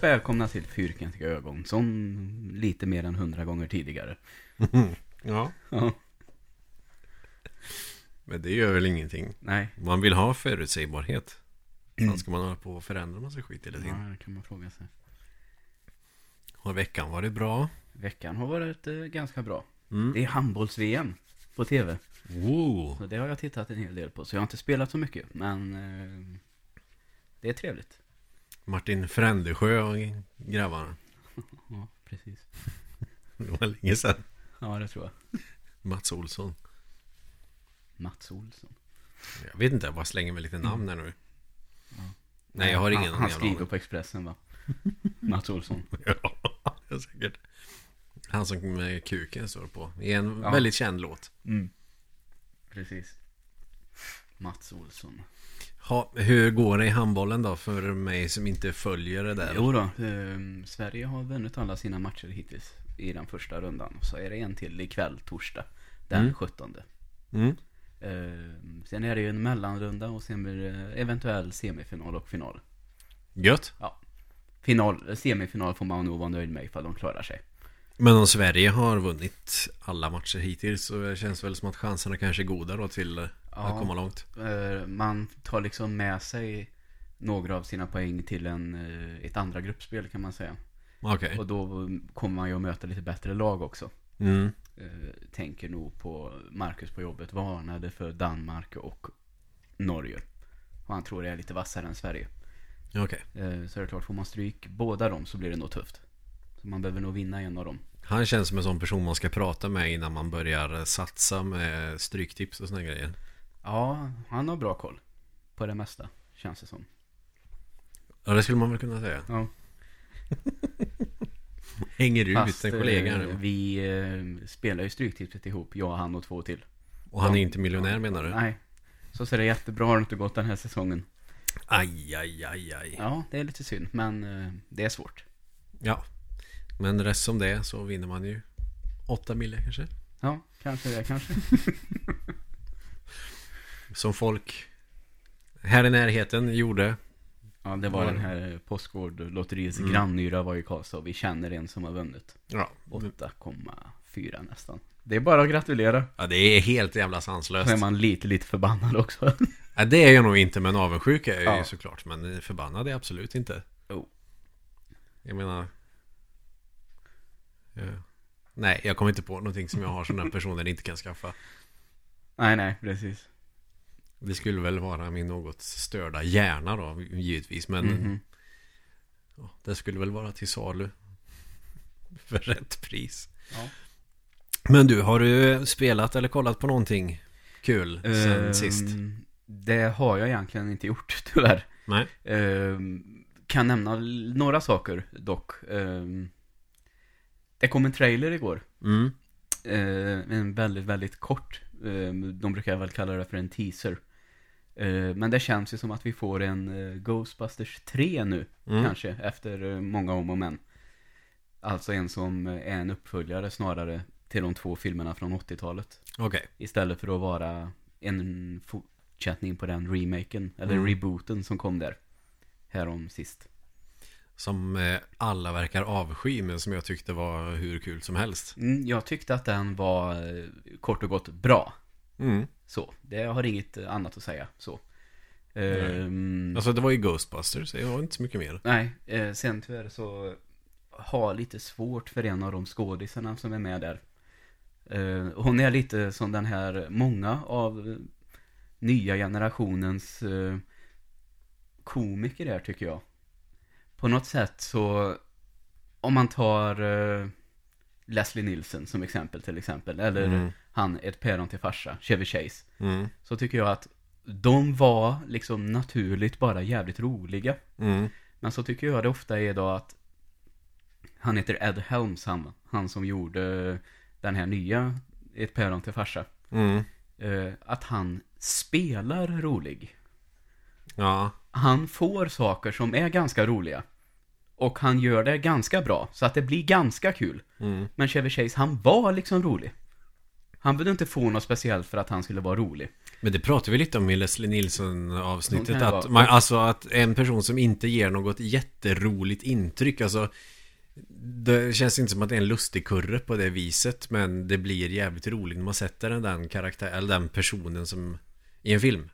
Och välkomna till Fyrkantiga ögon som lite mer än hundra gånger tidigare. Ja, Ja, men det gör väl ingenting. nej, Man vill ha förutsägbarhet. Mm. Sen ska man hålla på och förändra massa skit hela ja, tiden. det kan man fråga sig. Har veckan varit bra? Veckan har varit eh, ganska bra. Mm. Det är handbolls-VM på tv. Wow. Så det har jag tittat en hel del på. Så jag har inte spelat så mycket, men eh, det är trevligt. Martin Frändesjö och grabbarna. Ja, precis. Det var länge sedan. Ja, det tror jag. Mats Olsson. Mats Olsson. Jag vet inte, jag bara slänger med lite namn här nu. Mm. Ja. Nej, jag har ingen Han, han skriver på Expressen va? Mats Olsson. Ja, ja, säkert. Han som med kuken står på. I en Ja. väldigt känd låt. Mm. Precis. Mats Olsson. Ha, hur går det i handbollen då för mig som inte följer det där? Jo då, ehm, Sverige har vunnit alla sina matcher hittills i den första rundan. Så är det en till ikväll, torsdag, den Mm. 17. Mm. Ehm, sen är det ju en mellanrunda och sen blir det eventuell semifinal och final. Gött. Final, semifinal får man nog vara nöjd med ifall de klarar sig. Men om Sverige har vunnit alla matcher hittills så känns det väl som att chanserna kanske är goda då till eh, Ja. att komma långt. Ehm, man tar liksom med sig några av sina poäng till en, eh, ett andra gruppspel kan man säga. Okej. Och då kommer man ju att möta lite bättre lag också. Mm. Eh, tänker nog på Marcus på jobbet varnade för Danmark och Norge. Och han tror det är lite vassare än Sverige. Eh, så är det klart, får man stryk båda dem så blir det nog tufft. Så man behöver nog vinna en av dem. Han känns som en sån person man ska prata med innan man börjar satsa med stryktips och såna grejer. Ja, han har bra koll. På det mesta, känns det som. Ja, det skulle man väl kunna säga. Ja. Hänger ut Fast en kollega eh, nu. vi eh, spelar ju Stryktipset ihop, jag, han och två till. Och han är inte miljonär menar du? Nej. Så ser det jättebra har det inte gått den här säsongen. Aj, aj, aj, aj. Ja, det är lite synd, men eh, det är svårt. Ja. Men rest som det är så vinner man ju 8 mille kanske. Ja, kanske det, kanske. Som folk här i närheten gjorde. Ja, det var Var den här Postkodlotteriets Mm. grannyra var i Karlstad och vi känner en som har vunnit. Ja. 8,4 nästan. Det är bara att gratulera. ja, det är helt jävla Så är sanslöst. man lite, lite förbannad också. Ja, det är jag nog inte, men avundsjuk är jag ju Ja. såklart. Men förbannad är jag absolut inte. Oh. Jag menar... Nej, jag kommer inte på någonting som jag har som den personen inte kan skaffa. nej, nej, precis. Det skulle väl vara min något störda hjärna då, givetvis. Men Mhm. ja, det skulle väl vara till salu. För rätt pris. Ja. Men du, har du spelat eller kollat på någonting kul sen Ehm, sist? Det har jag egentligen inte gjort, tyvärr. Nej? Ehm, kan nämna några saker dock. Ehm, det kom en trailer igår. Mm. Eh, en väldigt, väldigt kort. Eh, de brukar väl kalla det för en teaser. Eh, men det känns ju som att vi får en eh, Ghostbusters 3 nu, Mm. kanske, efter eh, många om och men. Alltså en som är en uppföljare snarare till de två filmerna från 80-talet. Okej. Istället för att vara en fortsättning på den remaken, eller Mm. rebooten som kom där. Härom sist. Som eh, alla verkar avsky, men som jag tyckte var hur kul som helst. Mm, jag tyckte att den var eh, kort och gott bra. Mm. Så, det har inget annat att säga. Så. Ehm, Alltså det var ju Ghostbusters, jag har inte så mycket mer. nej, eh, sen tyvärr så har lite svårt för en av de skådisarna som är med där. Eh, hon är lite som den här, många av eh, nya generationens eh, komiker är tycker jag. På något sätt så, om man tar eh, Leslie Nielsen som exempel till exempel, eller Mm. han, ett päron till farsa, Chevy Chase. Mm. Så tycker jag att de var liksom naturligt bara jävligt roliga. Mm. Men så tycker jag det ofta är då att han heter Ed Helms, han, han som gjorde den här nya Ett päron till farsa. Mm. Eh, att han spelar rolig. Ja. Han får saker som är ganska roliga. Och han gör det ganska bra, så att det blir ganska kul. Mm. Men Chevy Chase, han var liksom rolig. Han behövde inte få något speciellt för att han skulle vara rolig. Men det pratade vi lite om i Leslie Nilsson Sånt avsnittet kan det att, man, Alltså att en person som inte ger något jätteroligt intryck Alltså Det känns inte som att det är en lustig kurre på det viset Men det blir jävligt roligt när man sätter den, den karaktär, eller den personen som I en film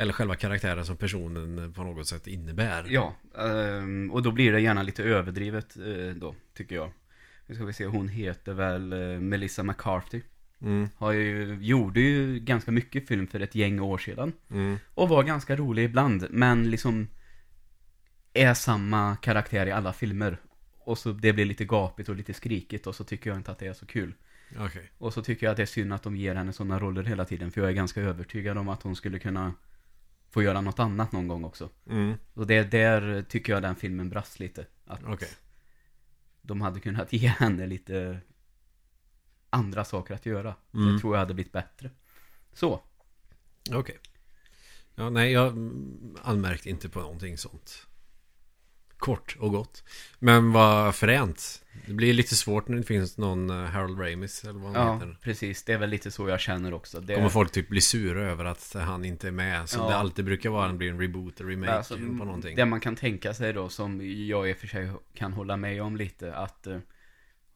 Eller själva karaktären som personen på något sätt innebär Ja, ehm, och då blir det gärna lite överdrivet eh, då, tycker jag. Nu ska vi se, hon heter väl eh, Melissa McCarthy. mm, Har ju, gjorde ju ganska mycket film för ett gäng år sedan. mm, Och var ganska rolig ibland, men liksom är samma karaktär i alla filmer. Och så det blir lite gapigt och lite skrikigt och så tycker jag inte att det är så kul. Okej Och så tycker jag att det är synd att de ger henne sådana roller hela tiden, för jag är ganska övertygad om att hon skulle kunna få göra något annat någon gång också. mm, Och det där tycker jag den filmen brast lite. Att Okej de hade kunnat ge henne lite andra saker att göra. Mm. Det tror jag hade blivit bättre. Så. Okej Ja, nej, jag anmärkte inte på någonting sånt Kort och gott Men vad fränt Det blir lite svårt när det finns någon eh, Harold Ramis eller vad han Ja, heter precis. Det är väl lite så jag känner också. Det Kommer folk typ bli sura över att han inte är med Som Ja. det alltid brukar vara, det blir en reboot eller remake Alltså, på någonting Det man kan tänka sig då, som jag i och för sig kan hålla med om lite, att eh,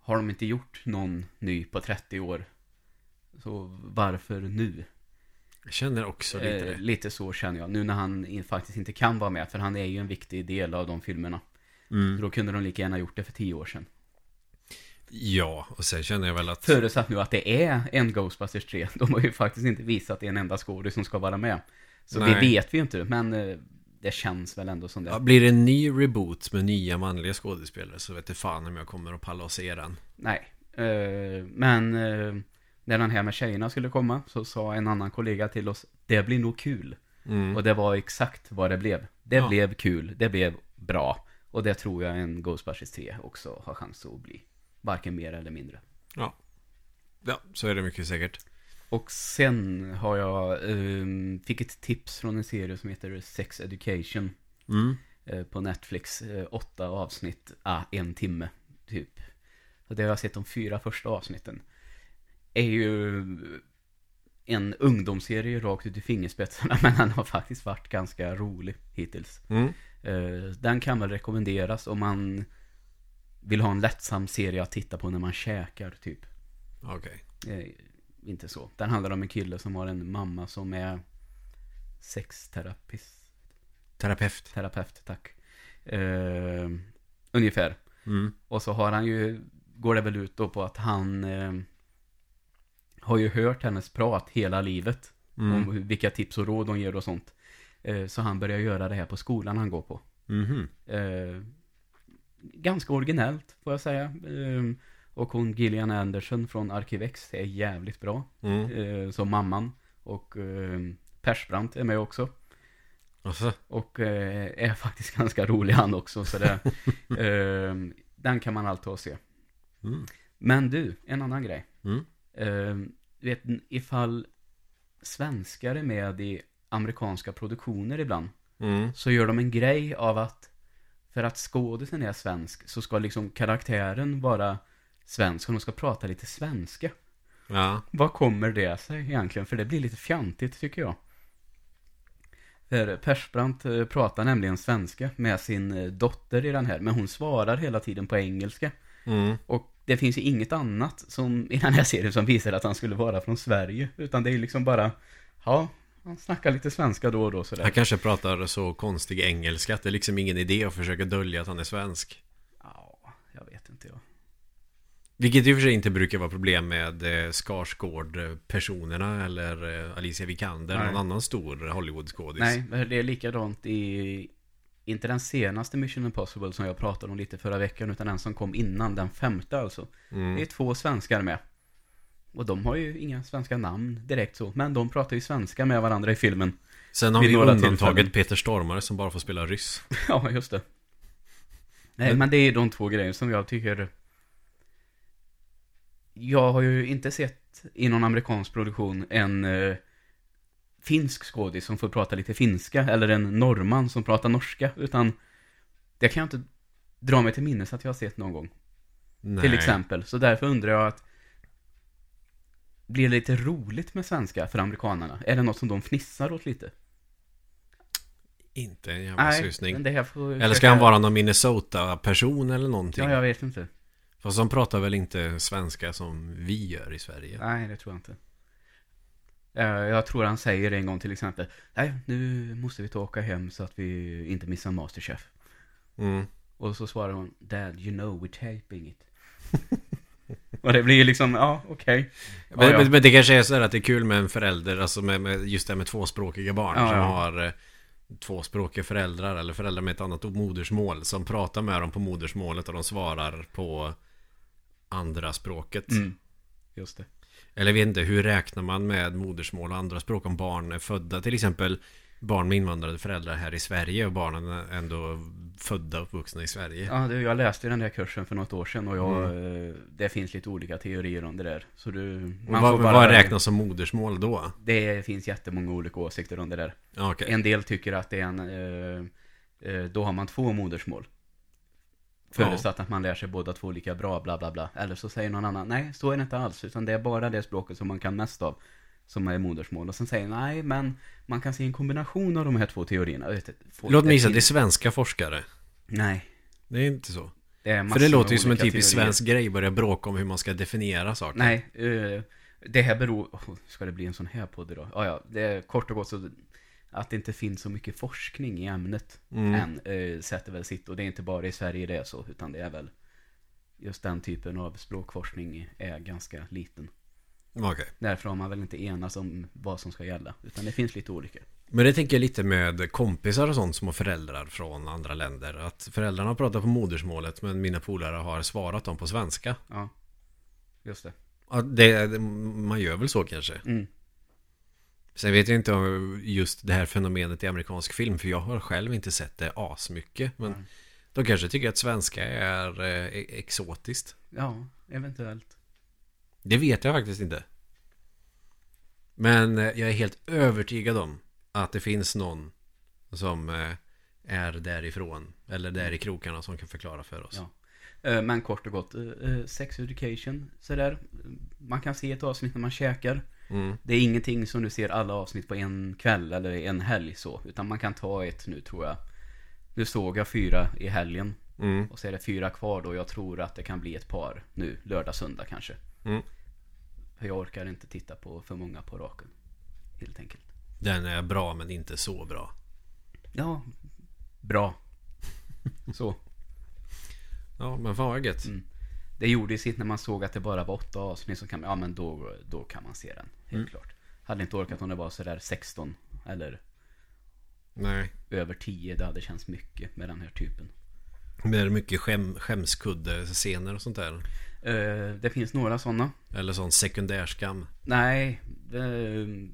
har de inte gjort någon ny på 30 år, så varför nu? Jag känner också lite Eh, det lite så känner jag, nu när han faktiskt inte kan vara med, för han är ju en viktig del av de filmerna. mm. Då kunde de lika gärna gjort det för 10 år sedan. Ja, och sen känner jag väl att Förutsatt nu att det är en Ghostbusters 3, de har ju faktiskt inte visat en enda skådis som ska vara med. Så Nej. det vet vi ju inte, men eh, det känns väl ändå som det. ja, Blir det en ny reboot med nya manliga skådespelare Så vet jag fan om jag kommer att palla och se den Nej, eh, men när den här med tjejerna skulle komma så sa en annan kollega till oss Det blir nog kul. mm. Och det var exakt vad det blev. Det Ja. blev kul, det blev bra. Och det tror jag en Ghostbusters 3 också har chans att bli. Varken mer eller mindre. Ja Ja, så är det mycket säkert Och sen har jag, ehm, fick ett tips från en serie som heter Sex Education mm. eh, på Netflix. Eh, åtta avsnitt, ah, en timme typ. Och det har jag sett de fyra första avsnitten. Är ju en ungdomsserie rakt ut i fingerspetsarna, men den har faktiskt varit ganska rolig hittills. Mm. Eh, den kan väl rekommenderas om man vill ha en lättsam serie att titta på när man käkar, typ. Okej Eh, inte så. Den handlar om en kille som har en mamma som är sexterapist. Terapeut Terapeut, tack. Eh, ungefär. mm. Och så har han ju, går det väl ut då på att han har ju hört hennes prat hela livet. Mm. Om vilka tips och råd hon ger och sånt. Eh, så han börjar göra det här på skolan han går på. Eh, ganska originellt, får jag säga. Eh, och hon Gillian Anderson från Arkivex är jävligt bra. Mm. Eh, som mamman. Och eh, Persbrandt är med också. Alltså, Och är faktiskt ganska rolig han också. Så det, eh, den kan man alltid se. mm. Men du, en annan grej. Mm. Eh, vet, ifall svenskar är med i amerikanska produktioner ibland. Mm. Så gör de en grej av att för att skådisen är svensk så ska liksom karaktären vara svensk och de ska prata lite svenska. Ja, Vad kommer det sig egentligen? För det blir lite fjantigt tycker jag. För Persbrandt eh, pratar nämligen svenska med sin eh, dotter i den här, men hon svarar hela tiden på engelska. mm. Och det finns ju inget annat som i den här serien som visar att han skulle vara från Sverige. Utan det är liksom bara, ja, han snackar lite svenska då och då sådär. Han kanske pratar så konstig engelska att det är liksom ingen idé att försöka dölja att han är svensk. Ja, jag vet inte jag. Vilket i och för sig inte brukar vara problem med eh, Skarsgård-personerna eller eh, Alicia Vikander, Nej. någon annan stor Hollywood-skådis. Nej, det är likadant i inte den senaste Mission Impossible som jag pratade om lite förra veckan utan den som kom innan, den femte alltså. Det Mm. är två svenskar med. Och de har ju inga svenska namn direkt så, men de pratar ju svenska med varandra i filmen. Sen har vi undantaget. Peter Stormare som bara får spela ryss. ja, just det. Nej, Men- men det är de två grejer som jag tycker... Jag har ju inte sett i någon amerikansk produktion en eh, finsk skådis som får prata lite finska, eller en norrman som pratar norska, utan det kan jag inte dra mig till minnes att jag har sett någon gång. Nej. Till exempel. Så därför undrar jag att blir det lite roligt med svenska för amerikanerna? Är det något som de fnissar åt lite? Inte en jävla susning. får vi Eller ska han vara någon Minnesota-person eller någonting? Ja, jag vet inte. Fast de pratar väl inte svenska som vi gör i Sverige? Nej, det tror jag inte. Eh, Jag tror han säger en gång till exempel Nej, nu måste vi ta åka hem så att vi inte missar Masterchef. Mm. Och så svarar hon Dad, you know we're taping it. och det blir ju liksom, ja, okej. Men, Ja, ja. men, men det kanske är så här att det är kul med en förälder, alltså med, med just det här med tvåspråkiga barn Ja, som ja. har eh, tvåspråkiga föräldrar eller föräldrar med ett annat modersmål som pratar med dem på modersmålet och de svarar på andra språket. Mm. Just det. Eller jag vet inte, hur räknar man med modersmål och andra språk om barn är födda? Till exempel barn med invandrade föräldrar här i Sverige och barnen är ändå födda och uppvuxna i Sverige. Ja, du, jag läste den där kursen för något år sedan och jag, eh, det finns lite olika teorier om det där. Så du, man vad, får bara, vad räknas som modersmål då? Det finns jättemånga olika åsikter om det där. Okej. En del tycker att det är en, eh, eh, då har man två modersmål. Förutsatt att man lär sig båda två lika bra, bla bla bla. Eller så säger någon annan, nej så är det inte alls, utan det är bara det språket som man kan mest av. Som är modersmål. Och sen säger nej, men man kan se en kombination av de här två teorierna. Vet, Låt mig gissa, det är svenska forskare. Nej. Det är inte så. Det För det låter ju som en typisk svensk grej, börja bråka om hur man ska definiera saker. Nej, eh, det här beror... oh, ska det bli en sån här podd idag? Ja, ja, det är kort och gott så att det inte finns så mycket forskning i ämnet Mm. än eh, sätter väl sitt. Och det är inte bara i Sverige det är så, utan det är väl just den typen av språkforskning är ganska liten. Okej. Därför har man väl inte enats om vad som ska gälla, utan det finns lite olika. Men det tänker jag lite med kompisar och sånt som har föräldrar från andra länder. Att föräldrarna pratar på modersmålet men mina polare har svarat dem på svenska. Ja, just det. Ja, det, man gör väl så kanske. Mm. Sen vet jag inte om just det här fenomenet i amerikansk film för jag har själv inte sett det asmycket. Men Nej. de kanske tycker att svenska är eh, e- exotiskt. Ja, eventuellt. Det vet jag faktiskt inte. Men eh, jag är helt övertygad om att det finns någon som eh, är därifrån eller där i krokarna som kan förklara för oss. Ja. Men kort och gott, sex education, sådär. Man kan se ett avsnitt när man käkar. Mm. Det är ingenting som du ser alla avsnitt på en kväll eller en helg så. Utan man kan ta ett nu tror jag. Nu såg jag fyra i helgen. Mm. Och så är det fyra kvar då. Jag tror att det kan bli ett par nu, lördag, söndag kanske. Mm. För jag orkar inte titta på för många på raken. Helt enkelt. Den är bra men inte så bra. Ja, bra. Så. Ja men vad gött. Mm. Det gjorde ju sitt när man såg att det bara var åtta avsnitt. Så kan man, ja men då, då kan man se den. Helt Mm. klart. Hade inte orkat om det var sådär 16. Eller Nej. över 10. Det hade känts mycket med den här typen. Men det är mycket skäm, skämskudde-scener och sånt där. Eh, det finns några sådana. Eller sån sekundärskam. Nej, eh,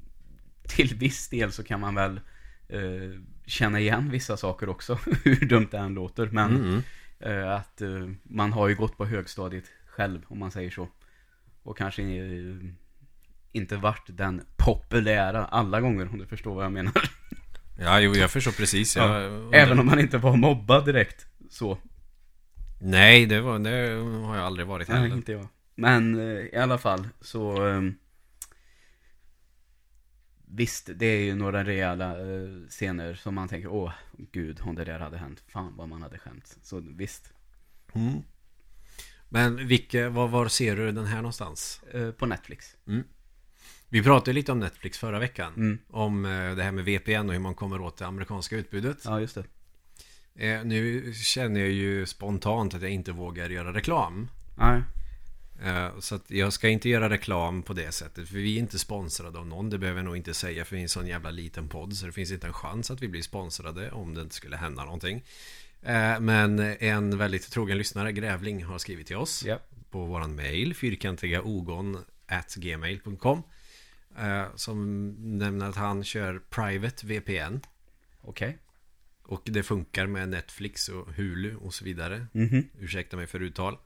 till viss del så kan man väl eh, känna igen vissa saker också. Hur dumt det än låter. Men Mm. Eh, att eh, man har ju gått på högstadiet själv, om man säger så. Och kanske eh, inte varit den populära alla gånger, om du förstår vad jag menar. Ja, jo, jag förstår precis. Ja, Jag, Även om man inte var mobbad direkt. Så. Nej, det, var, det har jag aldrig varit Nej, heller. inte jag. Men i alla fall så... visst, det är ju några rejäla eh, scener som man tänker, åh gud, om det där hade hänt, fan vad man hade skämt. Så visst, Mm. Men vilka, var, var ser du den här någonstans? eh, på Netflix. Vi pratade lite om Netflix förra veckan. Mm. Om eh, det här med VPN och hur man kommer åt det amerikanska utbudet. Ja, just det. Nu känner jag ju spontant att jag inte vågar göra reklam. Nej, så att jag ska inte göra reklam på det sättet. För vi är inte sponsrade av någon. Det behöver jag nog inte säga. För vi är en sån jävla liten podd. Så det finns inte en chans att vi blir sponsrade om det inte skulle hända någonting. Eh, men en väldigt trogen lyssnare, Grävling, har skrivit till oss. ja. på våran mail fyrkantigaogon at gmail.com eh, som nämner att han kör private VPN Okej. och det funkar med Netflix och Hulu och så vidare. Mhm. Ursäkta mig för uttal.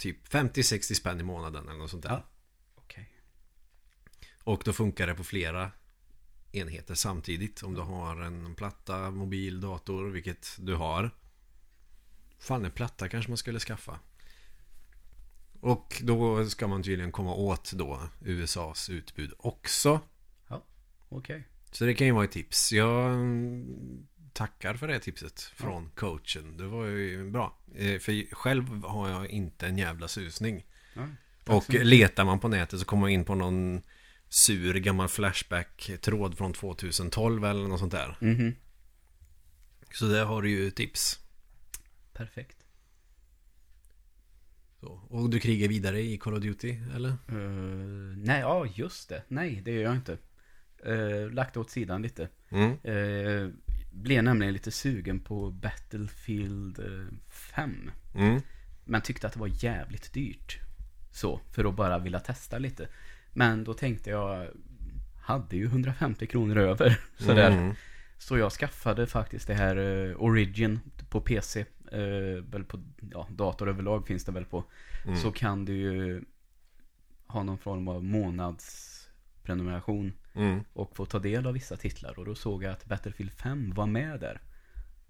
Typ 50-60 spänn i månaden eller något sånt där. Ja. Okej. Och då funkar det på flera enheter samtidigt. Om du har en platta, mobil, dator, vilket du har. Fan, en platta kanske man skulle skaffa. Och då ska man tydligen komma åt då USAs utbud också. Okej. Så det kan ju vara ett tips. Jag tackar för det tipset från coachen. Det var ju bra. Eh, För själv har jag inte en jävla susning. Ja, Och letar man på nätet så kommer man in på någon sur gammal Flashback-tråd från 2012 eller något sånt där. Mhm. Så där har du ju tips. Perfekt. Så. Och du krigar vidare i Call of Duty, eller? Eh, nej, ja just det. Nej, det gör jag inte. Uh, lagt åt sidan lite. Mm. Uh, blev nämligen lite sugen på Battlefield eh, 5. Mm. Men tyckte att det var jävligt dyrt. Så, för att bara vilja testa lite. Men då tänkte jag, hade ju 150 kronor över. Sådär. Mm. Så jag skaffade faktiskt det här eh, Origin på PC. Uh, väl på ja, dator överlag finns det väl på. Mm. Så kan du ju ha någon form av månadsprenumeration. Mm. Och få ta del av vissa titlar. Och då såg jag att Battlefield 5 var med där.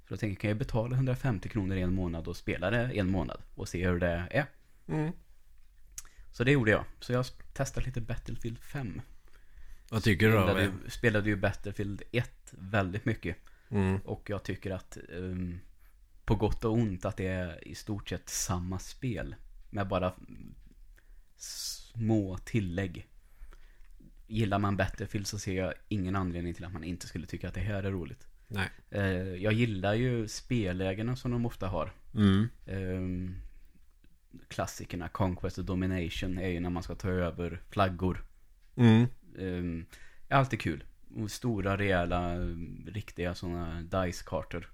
Så jag tänkte, kan jag betala 150 kronor i en månad och spela det en månad? Och se hur det är. Mm. Så det gjorde jag. Så jag testade lite Battlefield 5. Vad tycker du då? Spelade ju, spelade ju Battlefield 1 väldigt mycket. Mm. Och jag tycker att um, på gott och ont att det är i stort sett samma spel. Med bara små tillägg. Gillar man Battlefield så ser jag ingen anledning till att man inte skulle tycka att det här är roligt. Nej. Eh, jag gillar ju spellägena som de ofta har. Mm. Um, klassikerna Conquest och Domination är ju när man ska ta över flaggor. Mm. Um, är alltid kul. Stora, rejäla, riktiga sådana dice-kartor.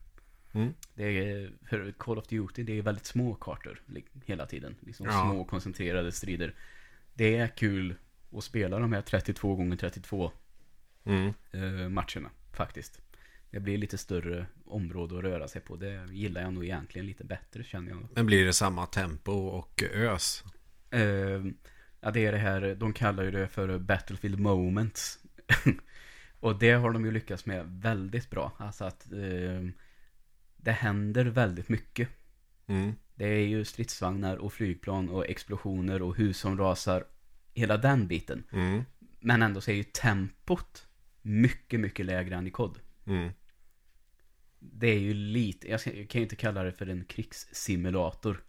Mm. Det är, för Call of Duty, det är väldigt små kartor hela tiden. Liksom Ja. små koncentrerade strider. Det är kul att spela de här 32 gånger 32 Mm. eh, matcherna, faktiskt. Det blir lite större område att röra sig på. Det gillar jag nog egentligen lite bättre, känner jag. Men blir det samma tempo och ös? Eh, ja, det är det här, de kallar ju det för Battlefield Moments. och det har de ju lyckats med väldigt bra. Alltså att eh, det händer väldigt mycket. Mm. Det är ju stridsvagnar och flygplan och explosioner och hus som rasar. Hela den biten. Mm. Men ändå så är ju tempot mycket, mycket lägre än i kod. Mm. Det är ju lite, jag ska- jag kan ju inte kalla det för en krigssimulator.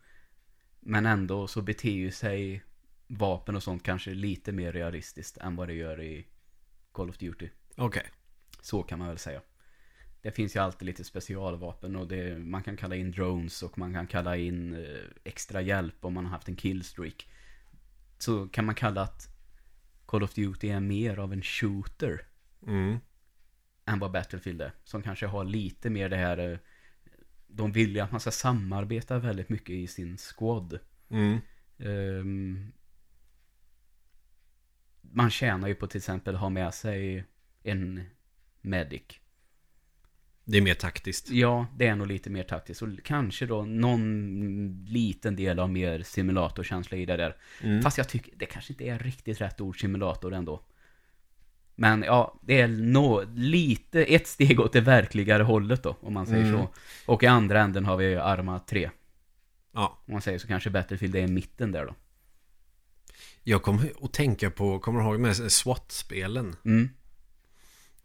Men ändå så beter ju sig vapen och sånt kanske lite mer realistiskt än vad det gör i Call of Duty. Okej. Så kan man väl säga. Det finns ju alltid lite specialvapen och det, man kan kalla in drones och man kan kalla in eh, extra hjälp om man har haft en killstreak. Så kan man kalla att Call of Duty är mer av en shooter Mm. än vad Battlefield är. Som kanske har lite mer det här eh, De vill ju att man ska samarbeta väldigt mycket i sin squad. Mm. Ehm, man tjänar ju på till exempel ha med sig en medic. Det är mer taktiskt. Ja, det är nog lite mer taktiskt. Och kanske då någon liten del av mer simulatorkänsla i det där. Mm. Fast jag tycker det kanske inte är riktigt rätt ord simulator ändå. Men ja, det är nå lite ett steg åt det verkligare hållet då, om man säger Mm. så. Och i andra änden har vi Arma 3. Ja. Om man säger så kanske Battlefield är i mitten där då. Jag kommer att tänka på, kommer du ihåg med SWAT-spelen? Mm.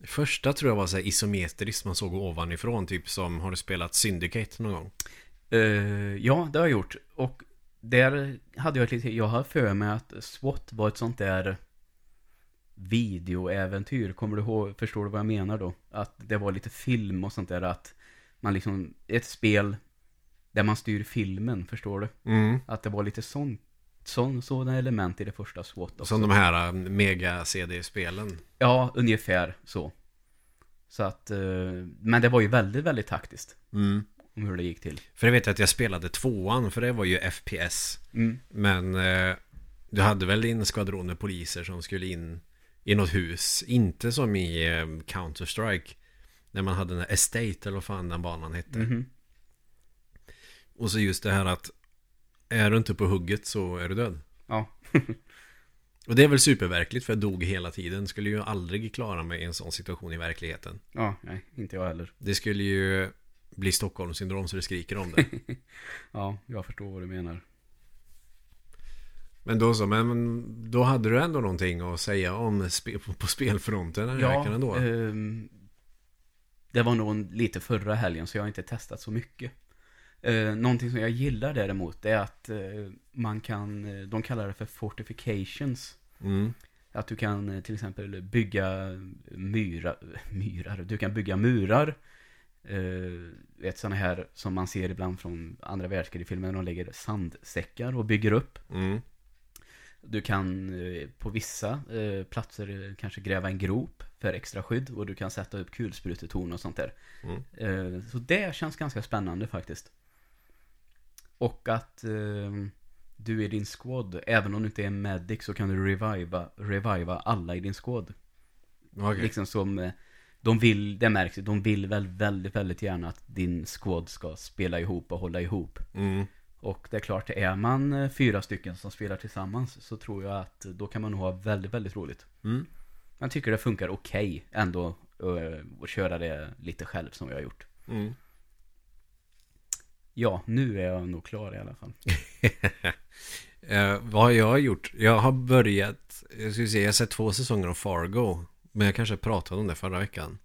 Första tror jag var så här isometriskt man såg ovanifrån. Typ som, har du spelat Syndicate någon gång? Eh, ja, det har jag gjort. Och där hade jag lite, jag har för mig att SWAT var ett sånt där videoäventyr. Kommer du ihåg, förstår du vad jag menar då? Att det var lite film och sånt där att man liksom, ett spel där man styr filmen, förstår du? Mm. Att det var lite sånt, sån, sådana element i det första SWAT också. Som de här äh, mega-CD-spelen. Ja, ungefär så. Så att, eh, men det var ju väldigt, väldigt taktiskt. Mm. Om hur det gick till. För jag vet att jag spelade tvåan, för det var ju FPS. Mm. Men eh, du hade väl en skvadron med poliser som skulle in i något hus. Inte som i eh, Counter-Strike. När man hade den här Estate eller vad fan den banan hette. Mhm. Och så just det här att är du inte på hugget så är du död. Ja. Och det är väl superverkligt för jag dog hela tiden. Skulle ju aldrig klara mig i en sån situation i verkligheten. Ja, nej, inte jag heller. Det skulle ju bli Stockholmssyndrom så det skriker om det. Ja, jag förstår vad du menar. Men då så, men då hade du ändå någonting att säga om spe, på, spelfronten den här veckan ändå? ehm, det var nog lite förra helgen så jag har inte testat så mycket. Eh, någonting som jag gillar däremot är att eh, man kan, eh, de kallar det för fortifications. Mm. Att du kan eh, till exempel bygga myra, myrar, du kan bygga murar. Uh, ett sådana här som man ser ibland från andra världskrigsfilmer de lägger sandsäckar och bygger upp. Mm. Du kan eh, på vissa eh, platser eh, kanske gräva en grop för extra skydd och du kan sätta upp kulsprutetorn och sånt där. Mm. Eh, Så det känns ganska spännande faktiskt. Och att eh, du i din squad, även om du inte är medic så kan du reviva, reviva alla i din squad. Okej. Liksom som, eh, de vill, det märks de vill väl väldigt, väldigt gärna att din squad ska spela ihop och hålla ihop. Mm. Och det är klart, är man eh, fyra stycken som spelar tillsammans så tror jag att då kan man nog ha väldigt, väldigt roligt. Mm. Jag tycker det funkar okej ändå eh, att köra det lite själv som jag har gjort. Mm. Ja, nu är jag nog klar i alla fall. Eh, vad har jag gjort? Jag har börjat, jag ska se, jag har sett två säsonger av Fargo. Men jag kanske pratade om det förra veckan.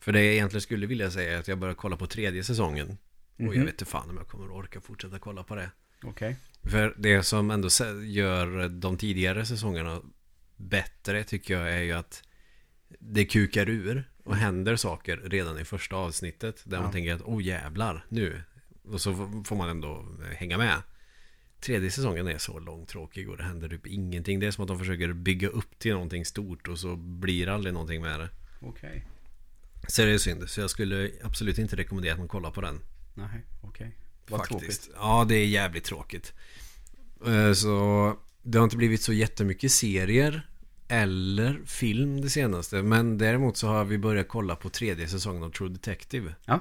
För det jag egentligen skulle vilja säga är att jag börjar kolla på tredje säsongen. Och jag Mhm. vet inte fan om jag kommer att orka fortsätta kolla på det. Okej. För det som ändå gör de tidigare säsongerna bättre tycker jag är ju att det kukar ur och händer saker redan i första avsnittet. Där man Ja. tänker att oh jävlar, nu. Och så får man ändå hänga med. Tredje säsongen är så långtråkig och det händer typ ingenting. Det är som att de försöker bygga upp till någonting stort och så blir det aldrig någonting med det. Okej. Så det är synd. Så jag skulle absolut inte rekommendera att man kollar på den. Nej, okej. Vad Faktiskt. tråkigt. Ja, det är jävligt tråkigt. Eh, Så det har inte blivit så jättemycket serier eller film det senaste. Men däremot så har vi börjat kolla på tredje säsongen av True Detective. Ja.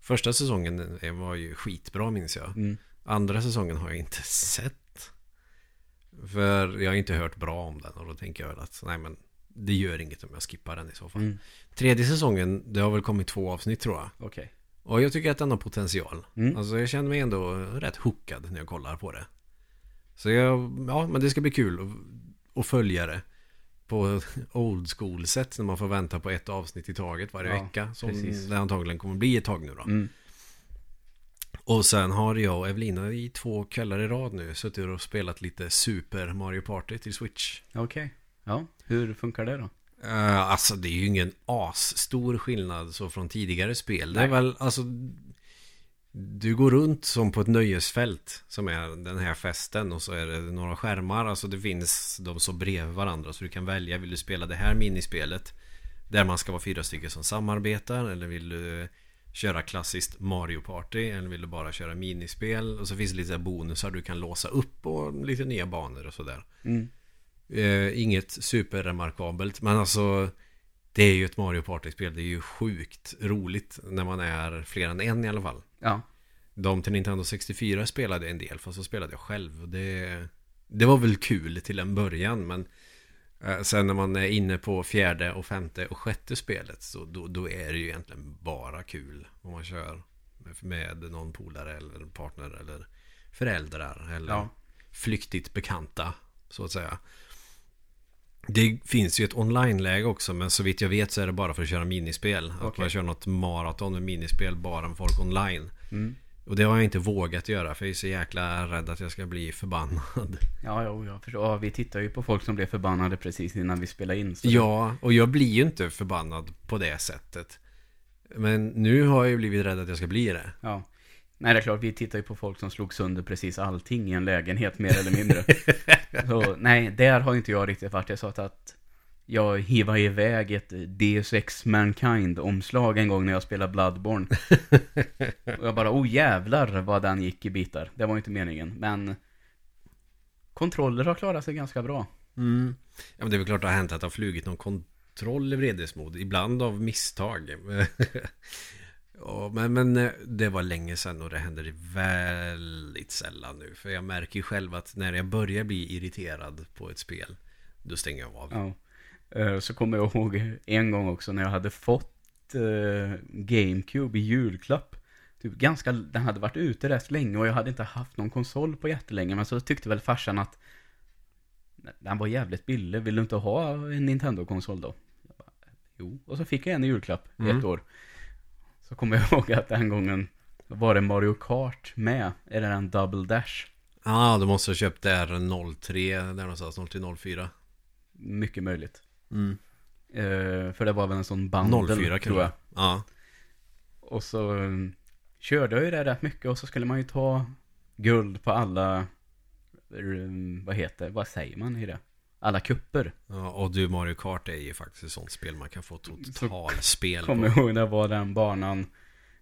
Första säsongen var ju skitbra minns jag. Mm. Andra säsongen har jag inte sett. För jag har inte hört bra om den och då tänker jag väl att nej men det gör inget om jag skippar den i så fall. Mm. Tredje säsongen, det har väl kommit två avsnitt tror jag. Okej. Och jag tycker att den har potential. Mm. Alltså jag känner mig ändå rätt hookad när jag kollar på det. Så jag, ja men det ska bli kul att, att följa det. På old school sätt när man får vänta på ett avsnitt i taget varje Ja, vecka. Som precis. det antagligen kommer bli ett tag nu då. Mm. Och sen har jag och Evelina i två kvällar i rad nu suttit och spelat lite Super Mario Party till Switch. Okej. Ja, hur funkar det då? Uh, alltså det är ju ingen asstor skillnad så från tidigare spel. Det är Nej. väl alltså Du går runt som på ett nöjesfält Som är den här festen och så är det några skärmar. Alltså det finns de så bredvid varandra. Så du kan välja Vill du spela det här minispelet Där man ska vara fyra stycken som samarbetar? Eller vill du köra klassiskt Mario Party? Eller vill du bara köra minispel? Och så finns det lite bonusar du kan låsa upp Och lite nya banor och sådär. Mm. Eh, inget superremarkabelt. Men alltså Det är ju ett Mario Party-spel Det är ju sjukt roligt När man är fler än en i alla fall Ja. De till Nintendo 64 spelade en del Fast så spelade jag själv det Det var väl kul till en början Men eh, Sen när man är inne på fjärde och femte och sjätte spelet Så då, då är det ju egentligen bara kul Om man kör med, med någon polare eller partner eller Föräldrar eller Ja. flyktigt bekanta Så att säga det finns ju ett online-läge också men så vitt jag vet så är det bara för att köra minispel. Att man kör något maraton med minispel bara med folk online. Mm. Och det har jag inte vågat göra för jag är så jäkla rädd att jag ska bli förbannad. Ja, jo, jag förstår. Ja, vi tittar ju på folk som blev förbannade precis innan vi spelade in. Så Ja, och jag blir ju inte förbannad på det sättet. Men nu har jag ju blivit rädd att jag ska bli det. Ja. Nej, det är klart, vi tittar ju på folk som slog sönder precis allting i en lägenhet, mer eller mindre. så, nej, där har inte jag riktigt varit. Jag sa att jag hivade iväg ett Deus Ex Mankind-omslag en gång när jag spelade Bloodborne. Och jag bara, oh jävlar vad den gick i bitar. Det var inte meningen, men kontroller har klarat sig ganska bra. Mm. Ja, men det är väl klart det har hänt att det har flugit någon kontroll i vredesmod. Ibland av misstag. ja, men, men eh, det var länge sedan och det händer väldigt sällan nu. För jag märker ju själv att när jag börjar bli irriterad på ett spel. Då stänger jag av. Ja. Eh, Så kommer jag ihåg en gång också när jag hade fått eh, GameCube i julklapp. typ ganska, den hade varit ute rätt länge och jag hade inte haft någon konsol på jättelänge. Men så tyckte väl farsan att den var jävligt billig. Vill du inte ha en Nintendo-konsol då? Bara, jo, och så fick jag en i julklapp Mm. ett år. Så kommer jag ihåg att den gången var det Mario Kart med. Är det en Double Dash? Ja, ah, du måste ha köpt där 03, där någonstans, 0304. Mycket möjligt. Mm. Eh, för det var väl en sån bundle, 04 tror jag. Ja. Och så um, körde jag ju det rätt mycket och så skulle man ju ta guld på alla, um, vad heter, vad säger man i det? Alla kupper. ja. Och du, Mario Kart är ju faktiskt ett sånt spel man kan få totalspel Kommer på. ihåg när det var den banan,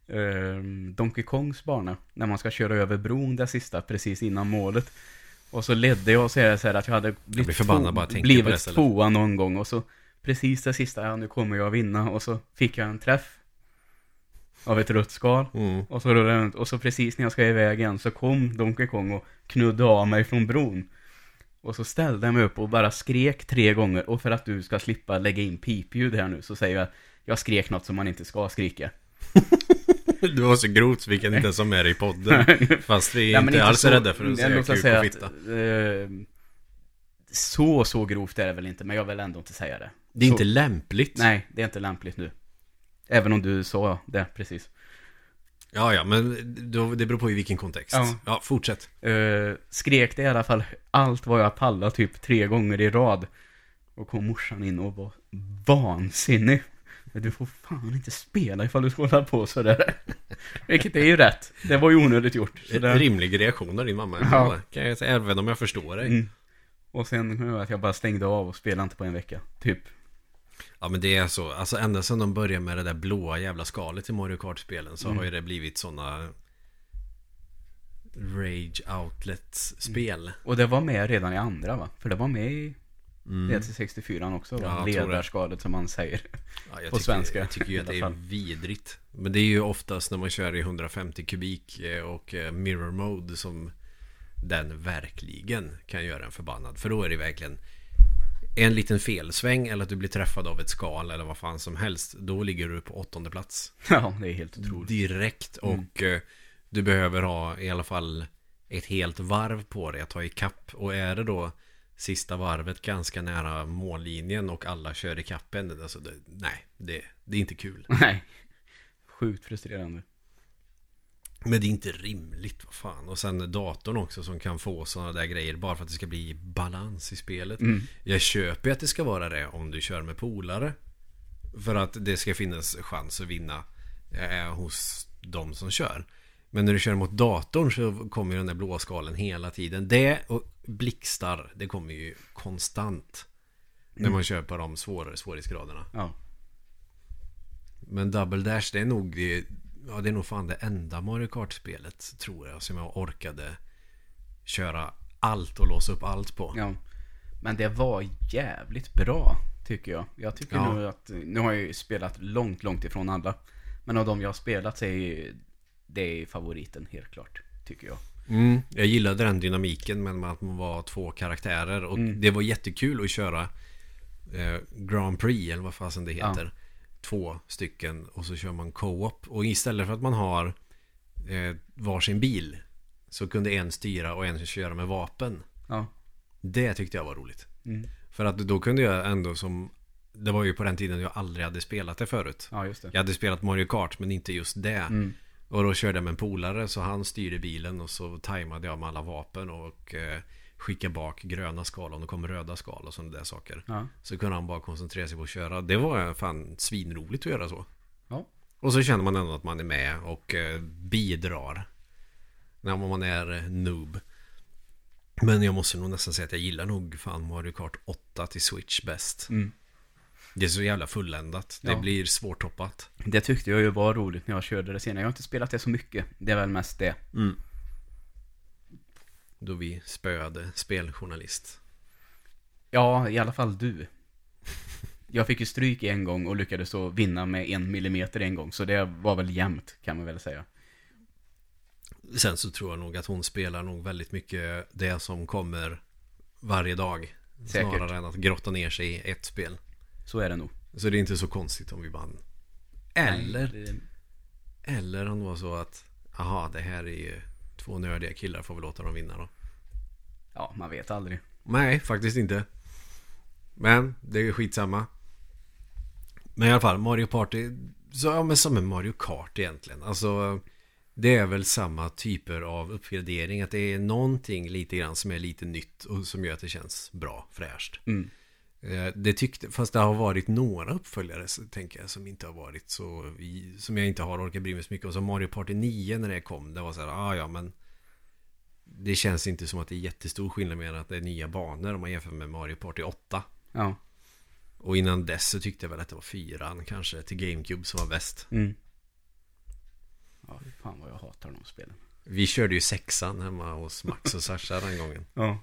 um, Donkey Kongs bana, när man ska köra över bron det sista, precis innan målet. Och så ledde jag och så är det så här att jag hade blivit, blir förbannad två- bara jag på det blivit tvåa någon gång och så precis det sista, ja nu kommer jag vinna och så fick jag en träff av ett rött skal. Mm. Och så rullade jag runt och så precis när jag ska iväg igen så kom Donkey Kong och knudde av mig från bron. Och så ställde jag mig upp och bara skrek tre gånger och för att du ska slippa lägga in pipljud här nu så säger jag att jag skrek något som man inte ska skrika. Du var så grovt så vi kan inte ens ha med dig i podden. Fast vi är Nej, men inte alls så- rädda för att säga kuk säga och att, fitta. eh, Så, så grovt är det väl inte, men jag vill ändå inte säga det. Det är så, inte lämpligt. Nej, det är inte lämpligt nu. Även om du sa det, precis. Ja, ja, men då, det beror på i vilken kontext. Ja. Ja, fortsätt. Eh, skrek det i alla fall allt vad jag pallade typ tre gånger i rad. Och kom morsan in och var vansinnig. Du får fan inte spela ifall du ska hålla på sådär. Vilket är ju rätt. Det var ju onödigt gjort. Så det... Rimlig reaktion av din mamma. Ja. Kan jag säga, även om jag förstår dig. Mm. Och sen jag att jag bara stängde av och spelade inte på en vecka. Typ. Ja men det är så, alltså ända sedan de började med det där blåa jävla skalet i Mario Kart-spelen så Mm. har ju det blivit sådana Rage Outlets-spel. Och det var med redan i andra va? För det var med i Mm. DC64 också va? Ja, det. Ledarskalet som man säger. Ja, på tycker, svenska, Jag tycker ju att det är vidrigt. Men det är ju oftast när man kör i 150 kubik eh, och eh, mirror mode som den verkligen kan göra en förbannad. För då är det verkligen en liten felsväng eller att du blir träffad av ett skal eller vad fan som helst. Då ligger du på åttonde plats. Ja, det är helt otroligt. direkt Mm. och eh, du behöver ha i alla fall ett helt varv på dig att ta ikapp och är det då sista varvet ganska nära mållinjen och alla kör ikapp en, alltså det, nej, det, det är inte kul. Nej. Sjukt frustrerande. Men det är inte rimligt, vad fan. Och sen datorn också som kan få sådana där grejer bara för att det ska bli balans i spelet. Mm. Jag köper ju att det ska vara det om du kör med polare. För att det ska finnas chans att vinna eh, hos de som kör. Men när du kör mot datorn så kommer ju den där blåa skalen hela tiden. Det och blixtar, det kommer ju konstant. När man kör på de svårare svårighetsgraderna. Ja. Men Double Dash det är nog det, Ja det är nog fan det enda Mario Kart-spelet Tror jag som jag orkade Köra allt och låsa upp allt på Ja. Men det var jävligt bra, tycker jag. Jag tycker Ja. nog att, nu har jag ju spelat långt, långt ifrån alla. Men av de jag har spelat så är ju, det är favoriten, helt klart, tycker jag. mm, Jag gillade den dynamiken med att man var två karaktärer Och Mm. det var jättekul att köra eh, Grand Prix eller vad fasen det heter Två stycken och så kör man co-op Och istället för att man har eh, varsin bil Så kunde en styra och en köra med vapen Ja. Det tyckte jag var roligt Mm. För att då kunde jag ändå som Det var ju på den tiden jag aldrig hade spelat det förut Ja, just det. Jag hade spelat Mario Kart men inte just det Mm. Och då körde jag med en polare så han styrde bilen och så tajmade jag med alla vapen och eh, skickade bak gröna skal om det kom röda skal och sådana där saker Ja. Så kunde han bara koncentrera sig på att köra Det var fan svinroligt att göra så Ja. Och så känner man ändå att man är med och eh, bidrar När man är eh, noob Men jag måste nog nästan säga att jag gillar nog fan Mario Kart 8 till Switch bäst Mm. Det är så jävla fulländat Det Ja. blir svårtoppat Det tyckte jag ju var roligt när jag körde det senare. Jag har inte spelat det så mycket. Det är väl mest det. Då vi spöade speljournalist Ja, i alla fall du. Jag fick ju stryk en gång och lyckades så vinna med en millimeter en gång. Så det var väl jämnt, kan man väl säga. Sen så tror jag nog att hon spelar nog väldigt mycket det som kommer varje dag. Säkert. Snarare än att grotta ner sig i ett spel. Så är det nog. Så det är inte så konstigt om vi vann. Eller, Nej, det- eller om det var så att aha, det här är ju två nördiga killar, får vi låta dem vinna då. Ja, man vet aldrig. Nej, faktiskt inte. Men det är skitsamma. Men i alla fall, Mario Party. Så, ja, men som en Mario Kart egentligen. Alltså, det är väl samma typer av uppgradering. Att det är någonting lite grann som är lite nytt och som gör att det känns bra, fräscht. Mm. Eh, Det tyckte, fast det har varit några uppföljare tänker jag som inte har varit så, som jag inte har orkat bry mig så mycket om. Som Mario Party 9 när det kom, det var så här, ah, ja men det känns inte som att det är jättestor skillnad med att det är nya banor om man jämför med Mario Party 8. Ja. Och innan dess så tyckte jag väl att det var fyran kanske till GameCube som var bäst. Mm. Ja, fan vad jag hatar de spelen. Vi körde ju sexan hemma hos Max och Sasha den gången. Ja.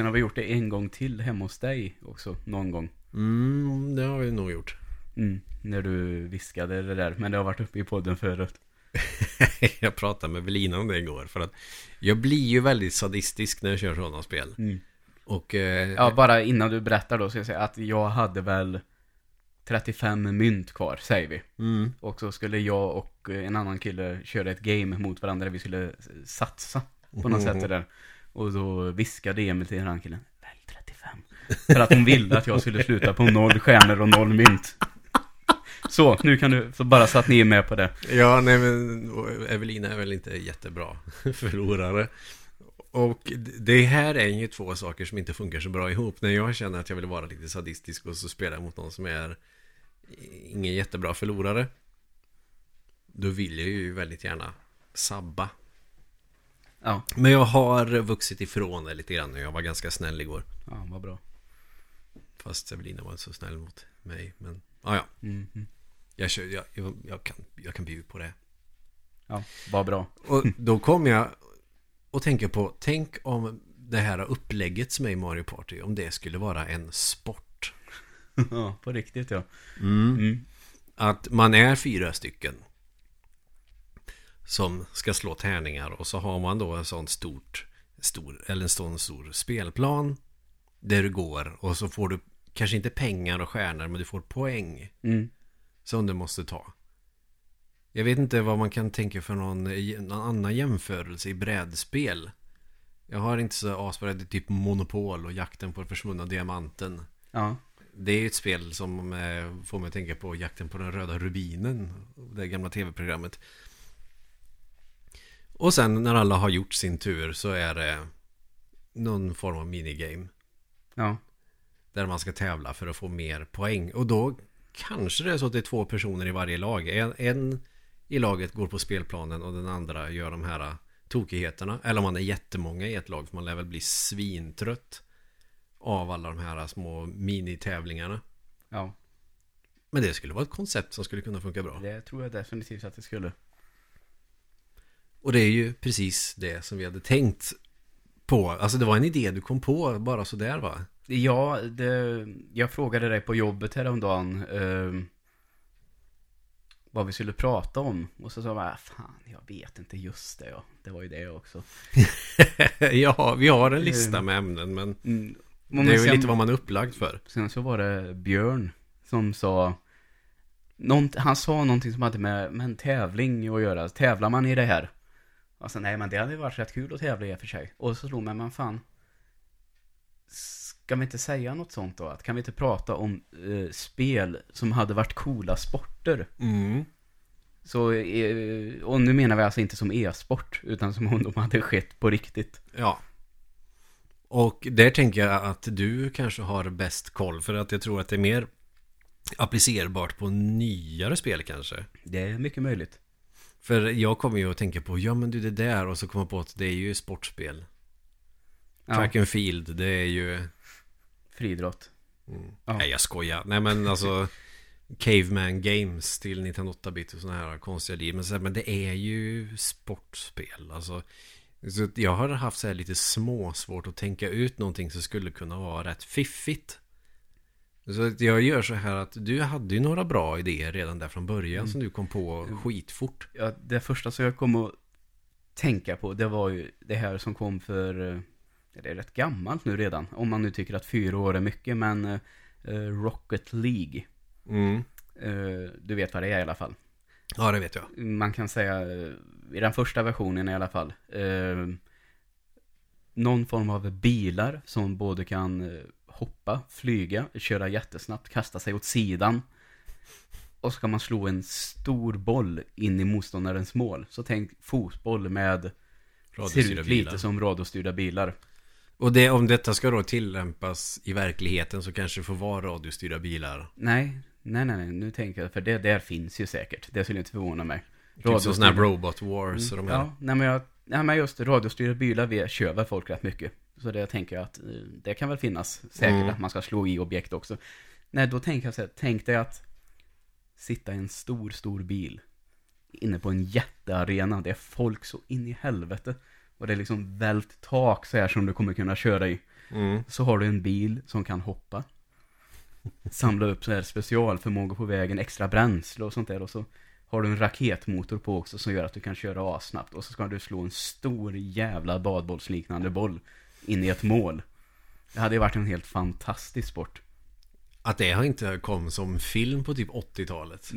Sen har vi gjort det en gång till hemma hos dig också, någon gång. Mm, det har vi nog gjort. Mm. När du viskade det där, men det har varit uppe i podden förut. jag pratade med Velina om det igår för att jag blir ju väldigt sadistisk när jag kör sådana spel. Mm. Och eh, Ja, bara innan du berättar då ska jag säga att jag hade väl 35 mynt kvar, säger vi. mm, Och så skulle jag och en annan kille köra ett game mot varandra där vi skulle satsa på något sätt det där. Och då viskade Emil till den här killen, välj 35. För att hon ville att jag skulle sluta på noll stjärnor och noll mynt. Så, nu kan du, så bara så att ni är med på det. Ja, nej men Evelina är väl inte jättebra förlorare. Och det här är ju två saker som inte funkar så bra ihop. När jag känner att jag vill vara lite sadistisk och så spelar jag mot någon som är ingen jättebra förlorare. Då vill jag ju väldigt gärna sabba. Ja, Men jag har vuxit ifrån det lite grann. Jag var ganska snäll igår. ja vad bra. Fast Evelina var inte så snäll mot mig. Men ja, ja. Mm, mm. Jag, kör, jag, jag, jag, kan, jag kan bjuda på det. Ja, vad bra. Och då kom jag och tänker på, tänk om det här upplägget som är i Mario Party, om det skulle vara en sport. Ja, på riktigt ja. Mm. Att man är fyra stycken som ska slå tärningar och så har man då en sån stort, stor, eller en sån stor spelplan där du går och så får du kanske inte pengar och stjärnor men du får poäng Mm. som du måste ta. Jag vet inte vad man kan tänka för någon, någon annan jämförelse i brädspel. Jag har inte så asbra, det är typ Monopol och jakten på den försvunna diamanten. Ja. Det är ju ett spel som eh, får mig att tänka på jakten på den röda rubinen. Det gamla tv-programmet. Och sen när alla har gjort sin tur så är det någon form av minigame. Ja. Där man ska tävla för att få mer poäng. Och då kanske det är så att det är två personer i varje lag. En, en i laget går på spelplanen och den andra gör de här tokigheterna. Eller om man är jättemånga i ett lag. För man lär väl bli svintrött av alla de här små minitävlingarna. Ja. Men det skulle vara ett koncept som skulle kunna funka bra. Det tror jag definitivt att det skulle. Och det är ju precis det som vi hade tänkt på. Alltså det var en idé du kom på bara sådär va? Ja, det, jag frågade dig på jobbet häromdagen eh, vad vi skulle prata om. Och så sa jag, "Ah, fan, jag vet inte just det. Ja. Det var ju det också. ja, vi har en lista med ämnen men Mm. det är ju sen, lite vad man är upplagd för. sen så var det Björn som sa, nånt, han sa någonting som hade med, med en tävling att göra. Tävlar man i det här? Alltså nej, men det hade ju varit rätt kul att tävla i och för sig. Och så slog mig, men fan. Ska vi inte säga något sånt då? Att kan vi inte prata om eh, spel som hade varit coola sporter? Mm. Så, eh, och nu menar vi alltså inte som e-sport, utan som om de hade skett på riktigt. Ja. Och där tänker jag att du kanske har bäst koll för att jag tror att det är mer applicerbart på nyare spel kanske. Det är mycket möjligt. För jag kommer ju att tänka på, ja men du det där och så kommer jag på att det är ju sportspel. Ja, Track and field, det är ju... friidrott. Ja. Nej jag skojar. Nej men alltså Caveman Games till 1908-bit och sådana här konstiga liv. Men, så här, men det är ju sportspel. Alltså, så jag har haft så här lite små svårt att tänka ut någonting som skulle kunna vara rätt fiffigt. Så jag gör så här att du hade ju några bra idéer redan där från början som du kom på skitfort. Ja, det första som jag kom att tänka på, det var ju det här som kom för, eh, det är rätt gammalt nu redan, om man nu tycker att fyra år är mycket, men eh, Rocket League, Mm. eh, du vet vad det är i alla fall. Ja det vet jag. Man kan säga, i den första versionen i alla fall, eh, någon form av bilar som både kan hoppa, flyga, köra jättesnabbt, kasta sig åt sidan. Och så kan man slå en stor boll in i motståndarens mål. Så tänk fotboll med, ser ut lite som radiostyrda bilar. Och det, om detta ska då tillämpas i verkligheten så kanske det får vara radiostyrda bilar. Nej, nej, nej, nej, nu tänker jag, för det där finns ju säkert. Det skulle inte förvåna mig. Typ som sådana här Robot Wars och de här. Ja, nej men, jag, nej men just radiostyrda bilar vi kör väl folk rätt mycket. Så det tänker jag att eh, det kan väl finnas säkert Mm. att man ska slå i objekt också. Nej, då tänker jag så här, tänk dig att sitta i en stor, stor bil inne på en jättearena. Det är folk så in i helvete. Och det är liksom vält tak så här som du kommer kunna köra i. Mm. Så har du en bil som kan hoppa. Samla upp så här specialförmågor på vägen, extra bränsle och sånt där. Och så har du en raketmotor på också som gör att du kan köra assnabbt. Och så ska du slå en stor jävla badbollsliknande boll in i ett mål. Det hade ju varit en helt fantastisk sport. Att det har inte kom som film på typ 80-talet.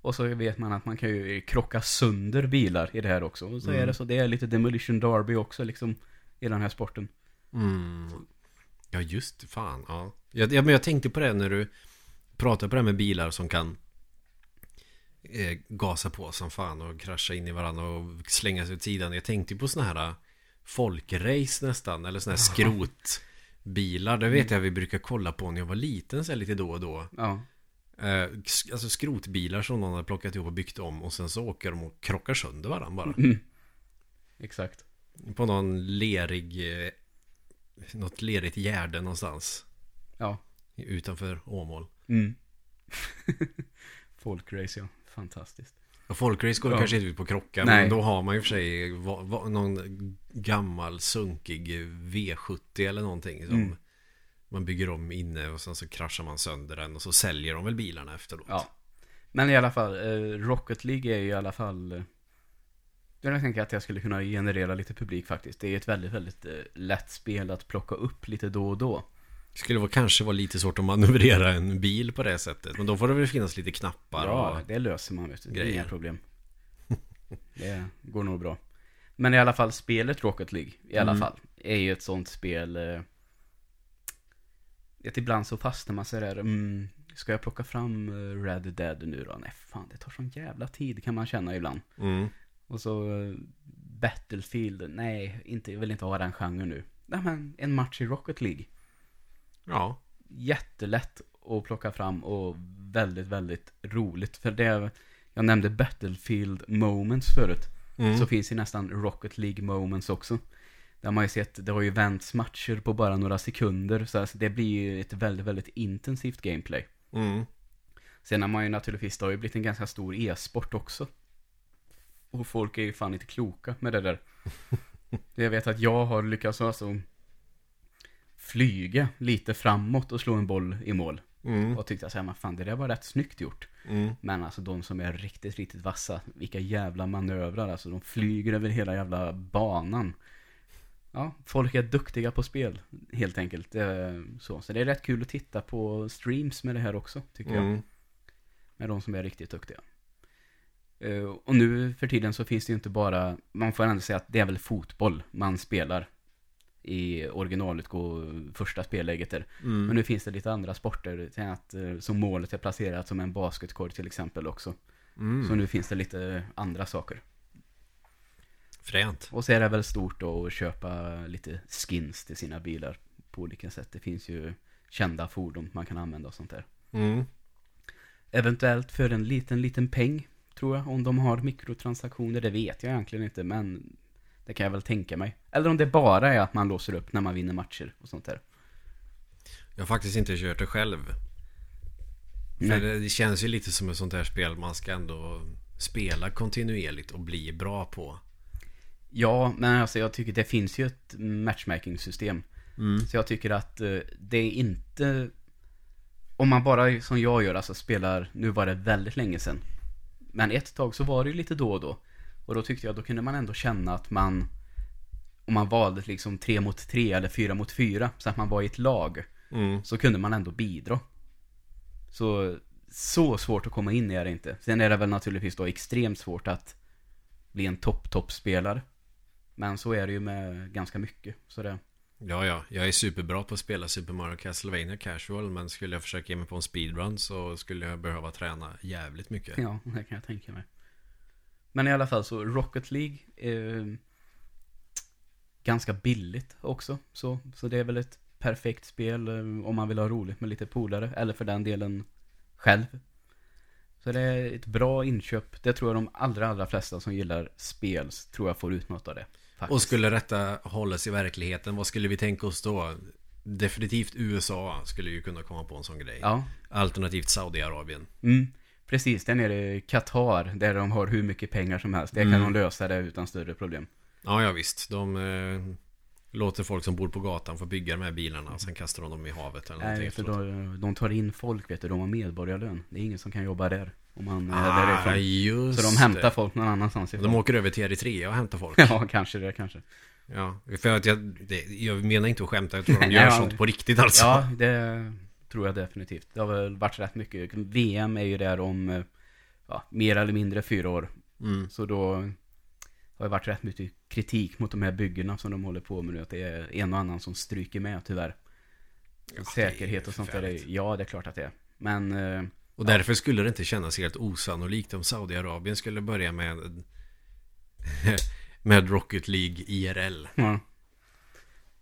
Och så vet man att man kan ju krocka sönder bilar i det här också. Och så Mm. är det så, det är lite Demolition Derby också liksom. I den här sporten. Mm. Ja just fan. Ja. Jag, ja, men jag tänkte på det när du pratade på det här med bilar som kan eh, gasa på som fan och krascha in i varandra och slänga sig åt sidan. Jag tänkte på sådana här folkrace nästan, eller sådana här skrotbilar. Det vet jag vi brukar kolla på när jag var liten så här lite då och då. Ja. Eh, alltså skrotbilar som någon har plockat ihop och byggt om och sen så åker de och krockar sönder varandra bara. Mm. Exakt. På någon lerig, eh, något lerigt gärde någonstans. Ja. Utanför Åmål. Mm. Folkrace, ja. Fantastiskt. Folkrace går Ja. kanske inte ut på krocka. Nej. Men då har man ju för sig va, va, någon gammal sunkig V70 eller någonting. Som Mm. man bygger om inne och sen så kraschar man sönder den. Och så säljer de väl bilarna efteråt. Ja. Men i alla fall, eh, Rocket League är ju i alla fall... Eh, jag tänker att jag skulle kunna generera lite publik faktiskt. Det är ett väldigt, väldigt eh, lätt spel att plocka upp lite då och då. Det skulle vara, kanske vara lite svårt att manövrera en bil på det sättet. Men då får det väl finnas lite knappar. Ja, och... det löser man vet du. Det är inga problem. Det går nog bra. Men i alla fall, spelet Rocket League, i alla Mm. fall, är ju ett sånt spel... Eh, att ibland så fastnar man sådär, mm, ska jag plocka fram eh, Red Dead nu då? Nej, fan, det tar sån jävla tid kan man känna ibland. Mm. Och så eh, Battlefield, nej, inte, jag vill inte ha den genren nu. Nej men, en match i Rocket League. Ja. Jättelätt att plocka fram och väldigt, väldigt roligt. För det, jag nämnde Battlefield Moments förut. Mm. Så finns det nästan Rocket League Moments också. Där man ju sett, det har ju vänts matcher på bara några sekunder. Så alltså, det blir ju ett väldigt, väldigt intensivt gameplay. Mm. Sen har man ju naturligtvis, det har ju blivit en ganska stor e-sport också. Och folk är ju fan inte kloka med det där. Jag vet att jag har lyckats alltså flyga lite framåt och slå en boll i mål. Mm. Och tyckte att men fan det där var rätt snyggt gjort. Mm. Men alltså de som är riktigt, riktigt vassa, vilka jävla manövrar alltså. De flyger över hela jävla banan. Ja, folk är duktiga på spel, helt enkelt. Eh, Så, så det är rätt kul att titta på streams med det här också, tycker jag. Mm. Med de som är riktigt duktiga. Eh, Och nu för tiden så finns det ju inte bara, man får ändå säga att det är väl fotboll man spelar. I originalutgå första spelläget där. Mm. Men nu finns det lite andra sporter, att, eh, som målet är placerat som en basketkorg till exempel också. Mm. Så nu finns det lite andra saker. Fränt. Och så är det väl stort då att köpa lite skins till sina bilar på olika sätt. Det finns ju kända fordon man kan använda och sånt där. Mm. Eventuellt för en liten, liten peng, tror jag. Om de har mikrotransaktioner, det vet jag egentligen inte, men det kan jag väl tänka mig. Eller om det bara är att man låser upp när man vinner matcher och sånt där. Jag har faktiskt inte kört det själv. För det, det känns ju lite som ett sånt här spel man ska ändå spela kontinuerligt och bli bra på. Ja, men alltså jag tycker det finns ju ett matchmaking-system. Mm. Så jag tycker att eh, det är inte... Om man bara som jag gör, alltså spelar, nu var det väldigt länge sedan. Men ett tag så var det ju lite då och då. Och då tyckte jag, då kunde man ändå känna att man... Om man valde liksom tre mot tre eller fyra mot fyra, så att man var i ett lag. Mm. Så kunde man ändå bidra. Så, så svårt att komma in är det inte. Sen är det väl naturligtvis då extremt svårt att bli en topp-topp-spelare. Men så är det ju med ganska mycket. Så det, Ja, ja. Jag är superbra på att spela Super Mario Castlevania casual. Men skulle jag försöka ge mig på en speedrun så skulle jag behöva träna jävligt mycket. ja, det kan jag tänka mig. Men i alla fall så Rocket League är ganska billigt också. Så, så det är väl ett perfekt spel eh, om man vill ha roligt med lite polare. Eller för den delen själv. Så det är ett bra inköp. Det tror jag de allra, allra flesta som gillar spel tror jag får ut något av det. Faktiskt. Och skulle detta hållas i verkligheten, vad skulle vi tänka oss då? Definitivt USA skulle ju kunna komma på en sån grej. Ja, Alternativt Saudiarabien. mm, precis. Där nere i Qatar, där de har hur mycket pengar som helst. Det kan Mm. de lösa det utan större problem. Ja, ja visst. De eh, låter folk som bor på gatan få bygga de här bilarna och sen kastar de dem i havet eller Nej, för de, de tar in folk, vet du. De har medborgarlön. Det är ingen som kan jobba där. Om man är Ah, därifrån. just Så de hämtar det. folk någon annanstans ifrån. De åker över till Eritrea och hämtar folk. Ja, kanske det, kanske. Ja, för att jag, det, jag menar inte att skämta, jag tror de Nej, gör ja. sånt på riktigt alltså. Ja, det tror jag definitivt. Det har väl varit rätt mycket. VM är ju där om, eh, ja, mer eller mindre fyra år. Mm. Så då har det varit rätt mycket kritik mot de här byggena som de håller på med nu. Att det är en och annan som stryker med tyvärr. Ja, Säkerhet och sånt där. Ja, det är klart att det är. Men, eh, Och därför skulle det inte kännas helt osannolikt om Saudiarabien skulle börja med med Rocket League IRL. ja.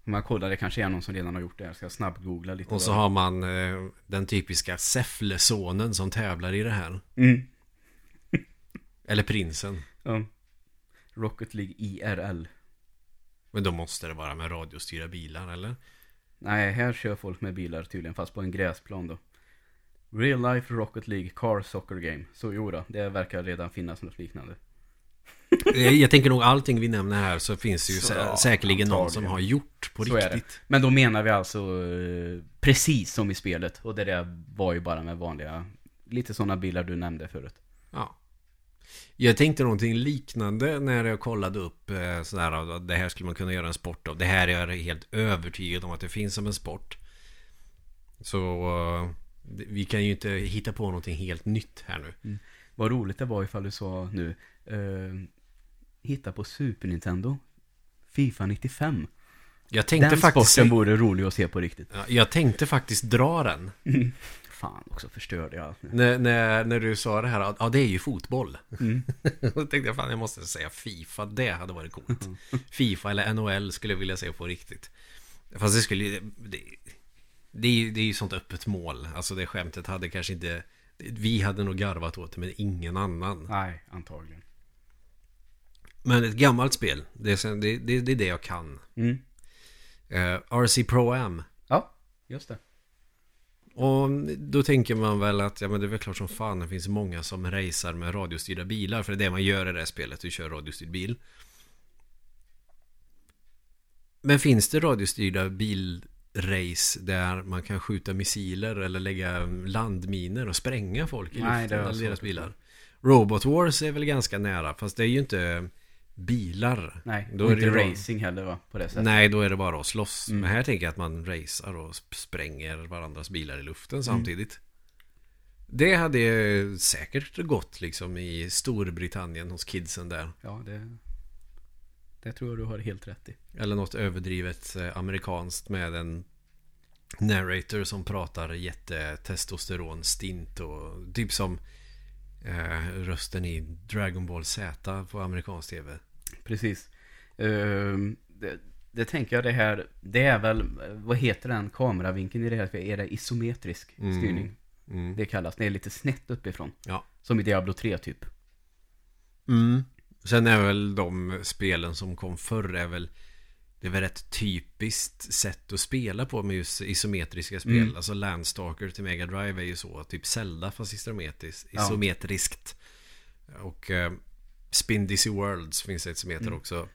Man kollar, det kanske är någon som redan har gjort det. Jag ska snabbgoogla lite. Och så vad- har man eh, den typiska Säffle-sonen som tävlar i det här. Mm. Eller prinsen. Ja. Rocket League IRL. Men då måste det vara med radiostyrda bilar, eller? Nej, här kör folk med bilar tydligen, fast på en gräsplan då. Real Life Rocket League Car Soccer Game. Så jo då, det verkar redan finnas något liknande. Eh, Jag tänker nog allting vi nämner här så finns det ju Så, sä- säkerligen någon antagligen. som har gjort på Så riktigt. Men då menar vi alltså eh, precis som i spelet. Och det där var ju bara med vanliga, lite sådana bilar du nämnde förut. Ja. Jag tänkte någonting liknande när jag kollade upp eh, sådär, det här skulle man kunna göra en sport av. Det här är jag helt övertygad om att det finns som en sport. Så vi kan ju inte hitta på någonting helt nytt här nu. Vad roligt det var ifall du sa nu, eh, hitta på Super Nintendo. Fifa 95. Jag tänkte Den faktiskt sporten vore rolig att se på riktigt. Ja, Jag tänkte faktiskt dra den. Fan också förstörde jag allt nu. När, när, när du sa det här, ja det är ju fotboll. Mm. Då tänkte jag fan jag måste säga Fifa, det hade varit coolt. Fifa eller NHL skulle jag vilja se på riktigt. Fast det skulle ju- det, det, är ju, det är ju sånt öppet mål. Alltså det skämtet hade kanske inte, vi hade nog garvat åt det men ingen annan. Nej, antagligen. Men ett gammalt spel, det är, det, det, det är det jag kan. Mm. Eh, RC Pro Am. Ja, just det. Och då tänker man väl att ja, men det är väl klart som fan det finns många som racear med radiostyrda bilar. För det är det man gör i det här spelet, du kör radiostyrd bil. Men finns det radiostyrda bilrace där man kan skjuta missiler eller lägga landminer och spränga folk i Nej, luften det jag eller svårt deras bilar? Robot Wars är väl ganska nära, fast det är ju inte bilar. Nej, Då och är inte det racing heller va, på det sättet. Nej, då är det bara att slåss. Mm. Men här tänker jag att man racear och sp- spränger varandras bilar i luften samtidigt. Det hade säkert gått liksom i Storbritannien hos kidsen där. Ja, det... Det tror jag du har helt rätt i. Eller något överdrivet eh, amerikanskt med en narrator som pratar jättetestosteron stint och typ som eh, rösten i Dragon Ball Z på amerikansk tv. Precis. Ehm, det, det tänker jag det här, det är väl, vad heter den kameravinkeln i det här? Är det isometrisk Mm. styrning? Mm. Det kallas, det är lite snett uppifrån. Ja. Som i Diablo 3 typ. Mm. Sen är väl de spelen som kom förr är väl Det är väl ett typiskt sätt att spela på med just isometriska spel. Mm. Alltså Landstalker till Mega Drive är ju så. Typ Zelda fast isometriskt. Ja. isometriskt. Och eh, Spin Dizzy Worlds finns ett som heter Mm. också.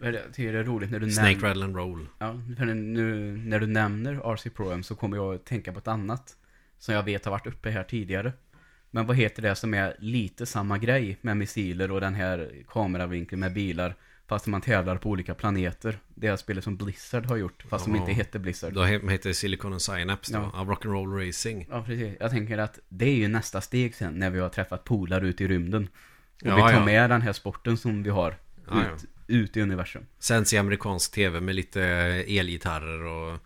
Jag tycker det är roligt när du Snake nämner... Rattle and Roll. Ja, nu när du nämner RC Pro M så kommer jag att tänka på ett annat. Som jag vet har varit uppe här tidigare. Men vad heter det som är lite samma grej med missiler och den här kameravinkeln med bilar. Fast man tävlar på olika planeter. Det är spelet som Blizzard har gjort. Fast som Ja. inte hette Blizzard. Då he- heter det Silicon and Synapse då. Ja. Rock'n'Roll Racing. Ja, precis. Jag tänker att det är ju nästa steg sen när vi har träffat polare ute i rymden. Och Ja, vi tar ja. med den här sporten som vi har Ja, ja. ut, ut i universum. Sänds i amerikansk tv med lite elgitarrer och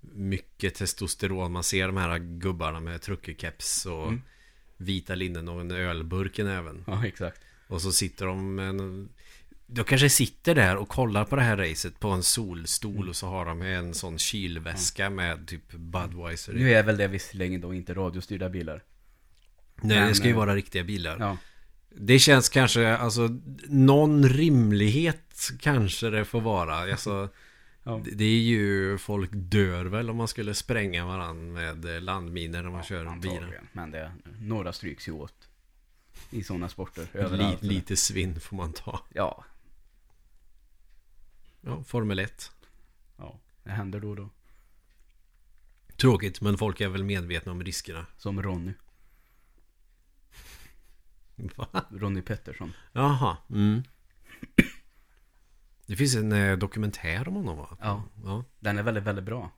mycket testosteron. Man ser de här gubbarna med truckerkeps och Mm. vita linnen och en ölburk i näven. Ja, exakt. Och så sitter de med en... De kanske sitter där och kollar på det här racet på en solstol och så har de en sån kylväska med typ Budweiser. Nu är väl det visserligen då inte radiostyrda bilar. Nej, Men, det ska ju eh, vara riktiga bilar. Ja, Det känns kanske, alltså någon rimlighet kanske det får vara. Alltså, ja. det- är ju, folk dör väl om man skulle spränga varandra med eh, landminer när man kör bilar. antagligen. Men det, några stryks ju åt. I sådana sporter. Överallt. lite svinn får man ta. Ja, Ja, Formel 1. ja. Det händer då och då. Tråkigt, men folk är väl medvetna om riskerna. Som Ronny. Va? Ronny Pettersson. Jaha. Mm. Det finns en eh, dokumentär om honom va? Ja. ja. Den är väldigt, väldigt bra.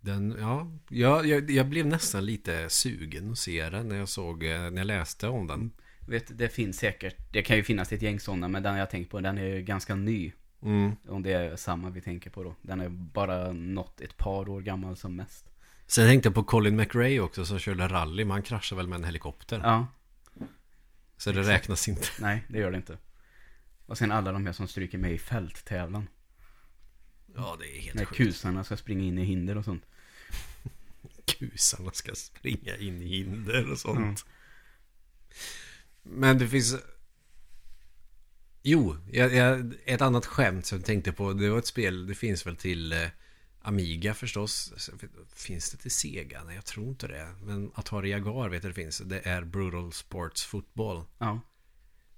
Den, ja, jag, jag, jag blev nästan lite sugen att se den när jag såg, eh, när jag läste om den. Vet, det finns säkert, det kan ju finnas ett gäng sådana, men den jag tänker på, den är ju ganska ny. Mm. Om det är samma vi tänker på då. Den är bara något ett par år gammal som mest. Sen tänkte jag på Colin McRae också som körde rally, men han kraschade väl med en helikopter. Ja, så det exakt. räknas inte. nej det gör det inte. Och sen alla de här som stryker med i fälttävlan. Ja, det är helt När sjukt. kusarna ska springa in i hinder och sånt. Kusarna ska springa in i hinder och sånt. Men det finns... Jo, jag, jag, ett annat skämt som jag tänkte på. Det var ett spel, det finns väl till eh, Amiga förstås. Finns det till Sega? Nej, jag tror inte det. Men Atari Jaguar vet jag det finns. Det är Brutal Sports Football. Ja,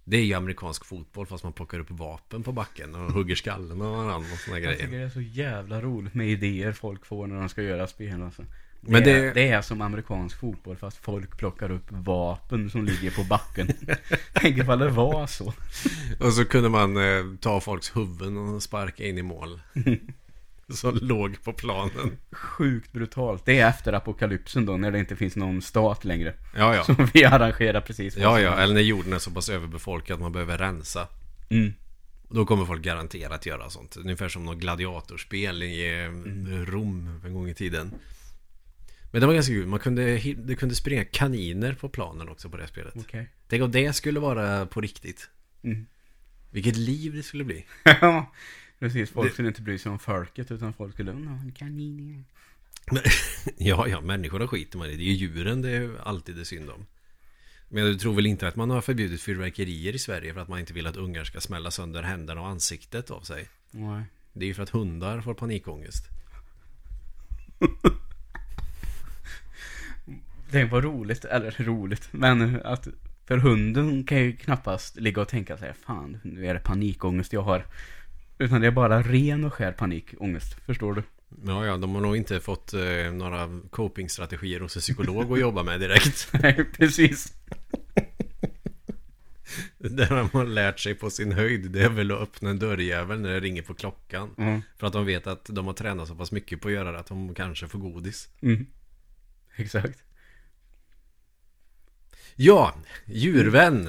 Det är ju amerikansk fotboll fast man plockar upp vapen på backen och hugger skallen av varandra och såna jag grejer. tycker det är så jävla roligt med idéer folk får när de ska göra spel alltså. Det, Men det- är, det är som amerikansk fotboll fast folk plockar upp vapen som ligger på backen. Tänk ifall det var så. Och så kunde man eh, ta folks huvuden och sparka in i mål. Som låg på planen. Sjukt brutalt. Det är efter apokalypsen då, när det inte finns någon stat längre. Ja, ja. Som vi arrangerar precis Ja, ja. Eller när jorden är så pass överbefolkad att man behöver rensa. Mm. Då kommer folk garanterat göra sånt. Ungefär som något gladiatorspel i eh, Mm. Rom en gång i tiden. Men det var ganska kul. Man kunde, det kunde springa kaniner på planen också på det spelet. Okej. Tänk om det skulle vara på riktigt. Mm. Vilket liv det skulle bli. Precis. Folk Det- skulle inte bry sig om folket, utan folk skulle. Men, ja, ja, människorna skiter man i. Det är ju djuren det är alltid det synd om. Men du tror väl inte att man har förbjudit fyrverkerier i Sverige för att man inte vill att ungar ska smälla sönder händerna och ansiktet av sig? Nej. Det är ju för att hundar får panikångest. Det var roligt, eller roligt, men att för hunden kan ju knappast ligga och tänka sig Fan, nu är det panikångest jag har. Utan det är bara ren och skär panikångest, förstår du? Ja, ja, de har nog inte fått eh, några copingstrategier hos en psykolog att jobba med direkt. Nej, precis. Det de har lärt sig på sin höjd, det är väl att öppna en dörrjävel när det ringer på klockan. Mm. För att de vet att de har tränat så pass mycket på att göra det att de kanske får godis. Mm. Exakt. Ja, djurvän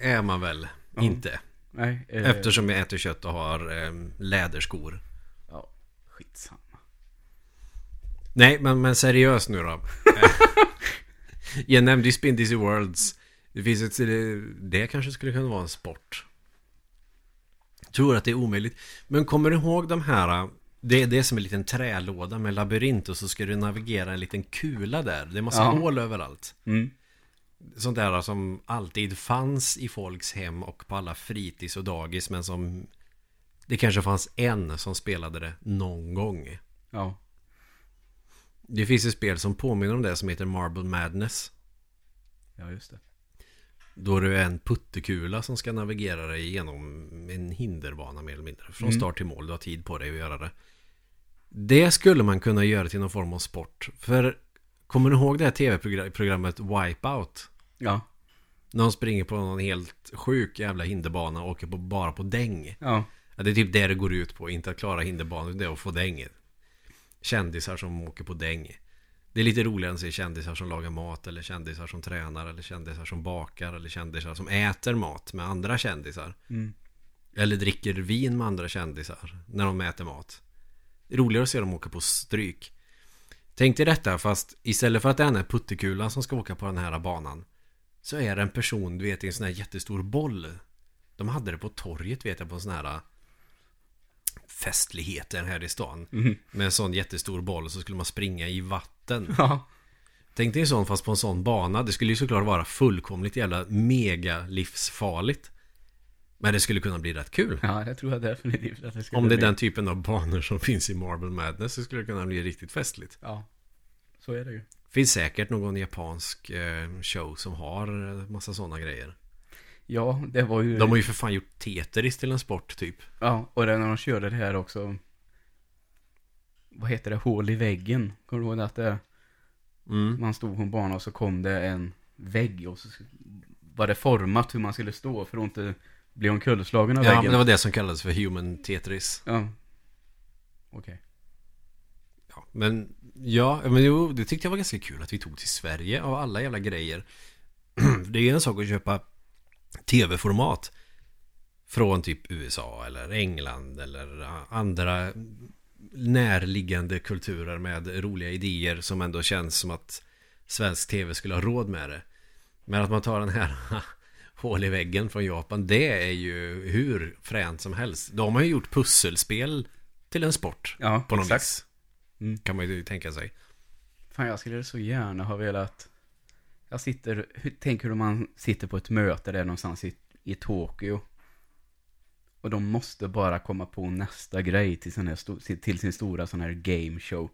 är man väl Ja. inte. Nej. Eh, Eftersom jag äter kött och har eh, läderskor. Ja, skitsamma. Nej, men, men seriöst nu då. jag nämnde ju Spin Dizzy Worlds. Det finns ett... Det, det kanske skulle kunna vara en sport. Tror att det är omöjligt. Men kommer du ihåg de här... Det är det som en liten trälåda med labyrint och så ska du navigera en liten kula där. Det är massa Ja. hål överallt. Mm. Sånt där som alltid fanns i folks hem och på alla fritids och dagis men som det kanske fanns en som spelade det någon gång. Ja. Det finns ett spel som påminner om det som heter Marble Madness. Ja, just det. Då det är en puttekula som ska navigera dig igenom en hinderbana mer eller mindre. Från Mm. start till mål, du har tid på dig att göra det. Det skulle man kunna göra till någon form av sport. För kommer du ihåg det här tv-programmet Wipeout? Ja. När de springer på någon helt sjuk jävla hinderbana och åker på, bara på däng. Ja. Ja, det är typ det det går ut på. Inte att klara hinderbanan, det är att få däng. Kändisar som åker på däng. Det är lite roligare än att se kändisar som lagar mat eller kändisar som tränar eller kändisar som bakar eller kändisar som äter mat med andra kändisar. Mm. Eller dricker vin med andra kändisar när de äter mat. Det är roligare att se dem åka på stryk. Tänk dig detta fast istället för att det är den här puttekulan som ska åka på den här banan så är det en person, du vet, i en sån här jättestor boll. De hade det på torget, vet jag, på en sån här festligheter här i stan. Mm. Med en sån jättestor boll så skulle man springa i vatten. Ja. Tänk dig en sån fast på en sån bana. Det skulle ju såklart vara fullkomligt jävla mega livsfarligt. Men det skulle kunna bli rätt kul. ja, det tror jag definitivt att det skulle Om det är bli. den typen av banor som finns i Marble Madness så skulle det kunna bli riktigt festligt. Ja, så är det ju. Finns säkert någon japansk eh, show som har eh, massa sådana grejer. Ja, det var ju... De har ju för fan gjort Tetris till en sport typ. Ja, och det när de körde det här också. Vad heter det? Hål i väggen. Kommer du ihåg att det? Mm. Man stod på en bana och så kom det en vägg och så var det format hur man skulle stå för att inte bli omkullslagen av Ja, väggen. men det var det som kallades för Human Tetris. Ja. Okej. Ja, men ja, men jo, det tyckte jag var ganska kul att vi tog till Sverige av alla jävla grejer. det är en sak att köpa tv-format från typ USA eller England eller andra närliggande kulturer med roliga idéer som ändå känns som att svensk tv skulle ha råd med det. Men att man tar den här hål i väggen från Japan, det är ju hur fränt som helst. De har ju gjort pusselspel till en sport Ja, på något exakt. vis. Mm. Kan man ju tänka sig. Fan, jag skulle så gärna ha velat... Jag sitter... Tänk hur man sitter på ett möte där någonstans i, i Tokyo. Och de måste bara komma på nästa grej till, sin här till sin stora sån här game show.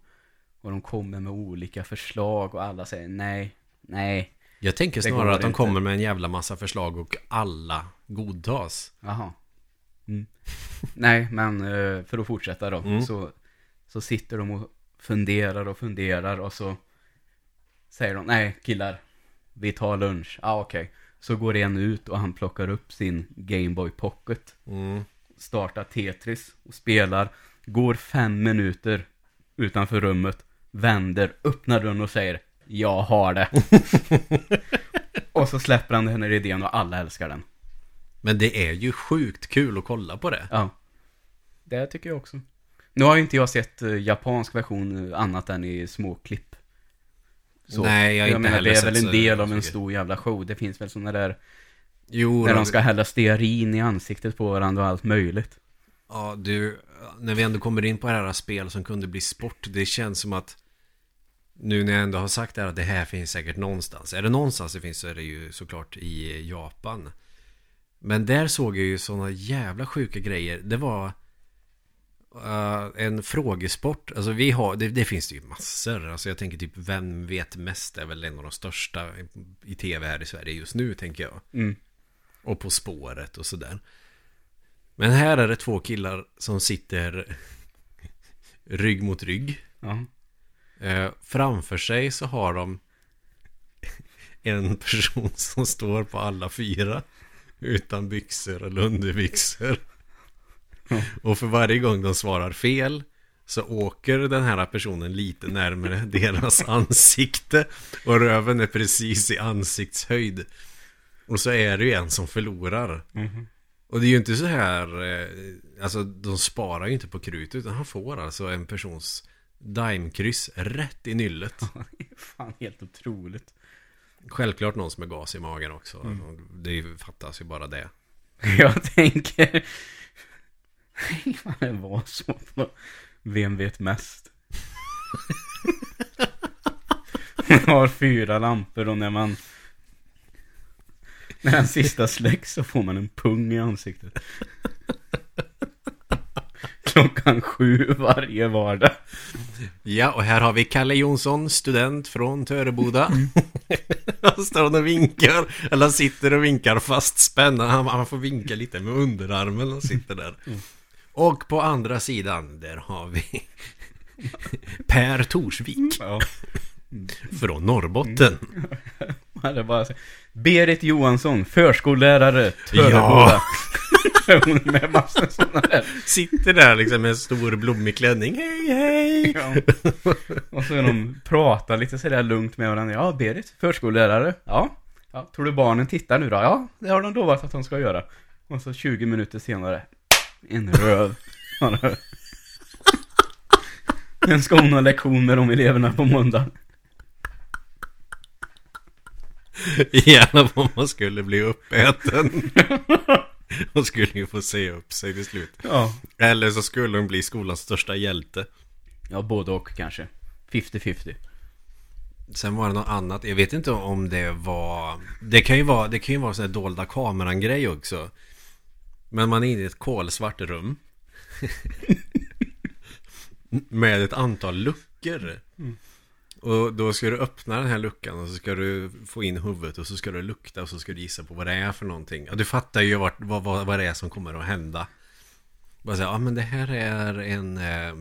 Och de kommer med olika förslag och alla säger nej, nej, Jag tänker snarare att de inte. kommer med en jävla massa förslag och alla godtas. Jaha. Mm. Nej, men eh, för att fortsätta då. Mm. Så, så sitter de och funderar och funderar och så säger de, nej killar, vi tar lunch. Ja, ah, okej. Så går en ut och han plockar upp sin Gameboy Pocket. Mm. Startar Tetris och spelar. Går fem minuter utanför rummet. Vänder, öppnar dörren och säger, jag har det. och så släpper han den här idén och alla älskar den. Men det är ju sjukt kul att kolla på det. Ja. Det tycker jag också. Nu har ju inte jag sett eh, japansk version eh, annat än i små klipp. Så. Nej, jag har inte menar, heller det är väl en del av en stor jävla show. Det finns väl sådana där, Jo, när de ska hälla stearin i ansiktet på varandra och allt möjligt. Ja, du, när vi ändå kommer in på det här spel som kunde bli sport, det känns som att nu när jag ändå har sagt det här att det här finns säkert någonstans. Är det någonstans det finns så är det ju såklart i Japan. Men där såg jag ju sådana jävla sjuka grejer. Det var eh, en frågesport. Alltså vi har, det, det finns det ju massor. Alltså jag tänker typ Vem vet mest är väl en av de största i, i tv här i Sverige just nu tänker jag. Mm. Och På spåret och sådär. Men här är det två killar som sitter rygg mot rygg. Ja. Eh, framför sig så har de en person som står på alla fyra. Utan byxor eller underbyxor. Och för varje gång de svarar fel så åker den här personen lite närmare deras ansikte. Och röven är precis i ansiktshöjd. Och så är det ju en som förlorar. Mhm. Och det är ju inte så här, eh, alltså de sparar ju inte på krut utan han får alltså en persons Daimkryss rätt i nyllet. Fan, helt otroligt. Självklart någon som är gas i magen också. Det fattas ju bara det. Jag tänker... Det var så. Vem vet mest? Man har fyra lampor och när man... När den sista släcks så får man en pung i ansiktet. Klockan sju varje vardag. Ja, och här har vi Kalle Jonsson, student från Töreboda. han står och vinkar, eller sitter och vinkar fast spänna. Han, han får vinka lite med underarmen och sitter där. Och på andra sidan, där har vi Per Torsvik Ja. från Norrbotten. Man hade bara så- Berit Johansson, förskollärare, Töreboda. Ja. Hon med massor sådana där. Sitter där liksom med en stor blommig klänning. Hej hej! Ja. Och så är de pratar lite sådär lugnt med varandra. Ja, Berit, förskollärare. Ja. ja. Tror du barnen tittar nu då? Ja, det har de lovat att de ska göra. Och så 20 minuter senare. En röv. Den ska hon ha lektion med de eleverna på måndag. Gärna om man skulle bli uppäten. Hon skulle ju få se upp sig till slut. Ja. Eller så skulle hon bli skolans största hjälte. Ja, både och kanske. 50-50. Sen var det något annat. Jag vet inte om det var... Det kan ju vara, det kan ju vara sån här dolda kameran grej också. Men man är inne i ett kolsvart rum. Med ett antal luckor. Och då ska du öppna den här luckan och så ska du få in huvudet och så ska du lukta och så ska du gissa på vad det är för någonting. Ja, du fattar ju vart, vad, vad, vad det är som kommer att hända. Bara säga, ja men det här är en eh,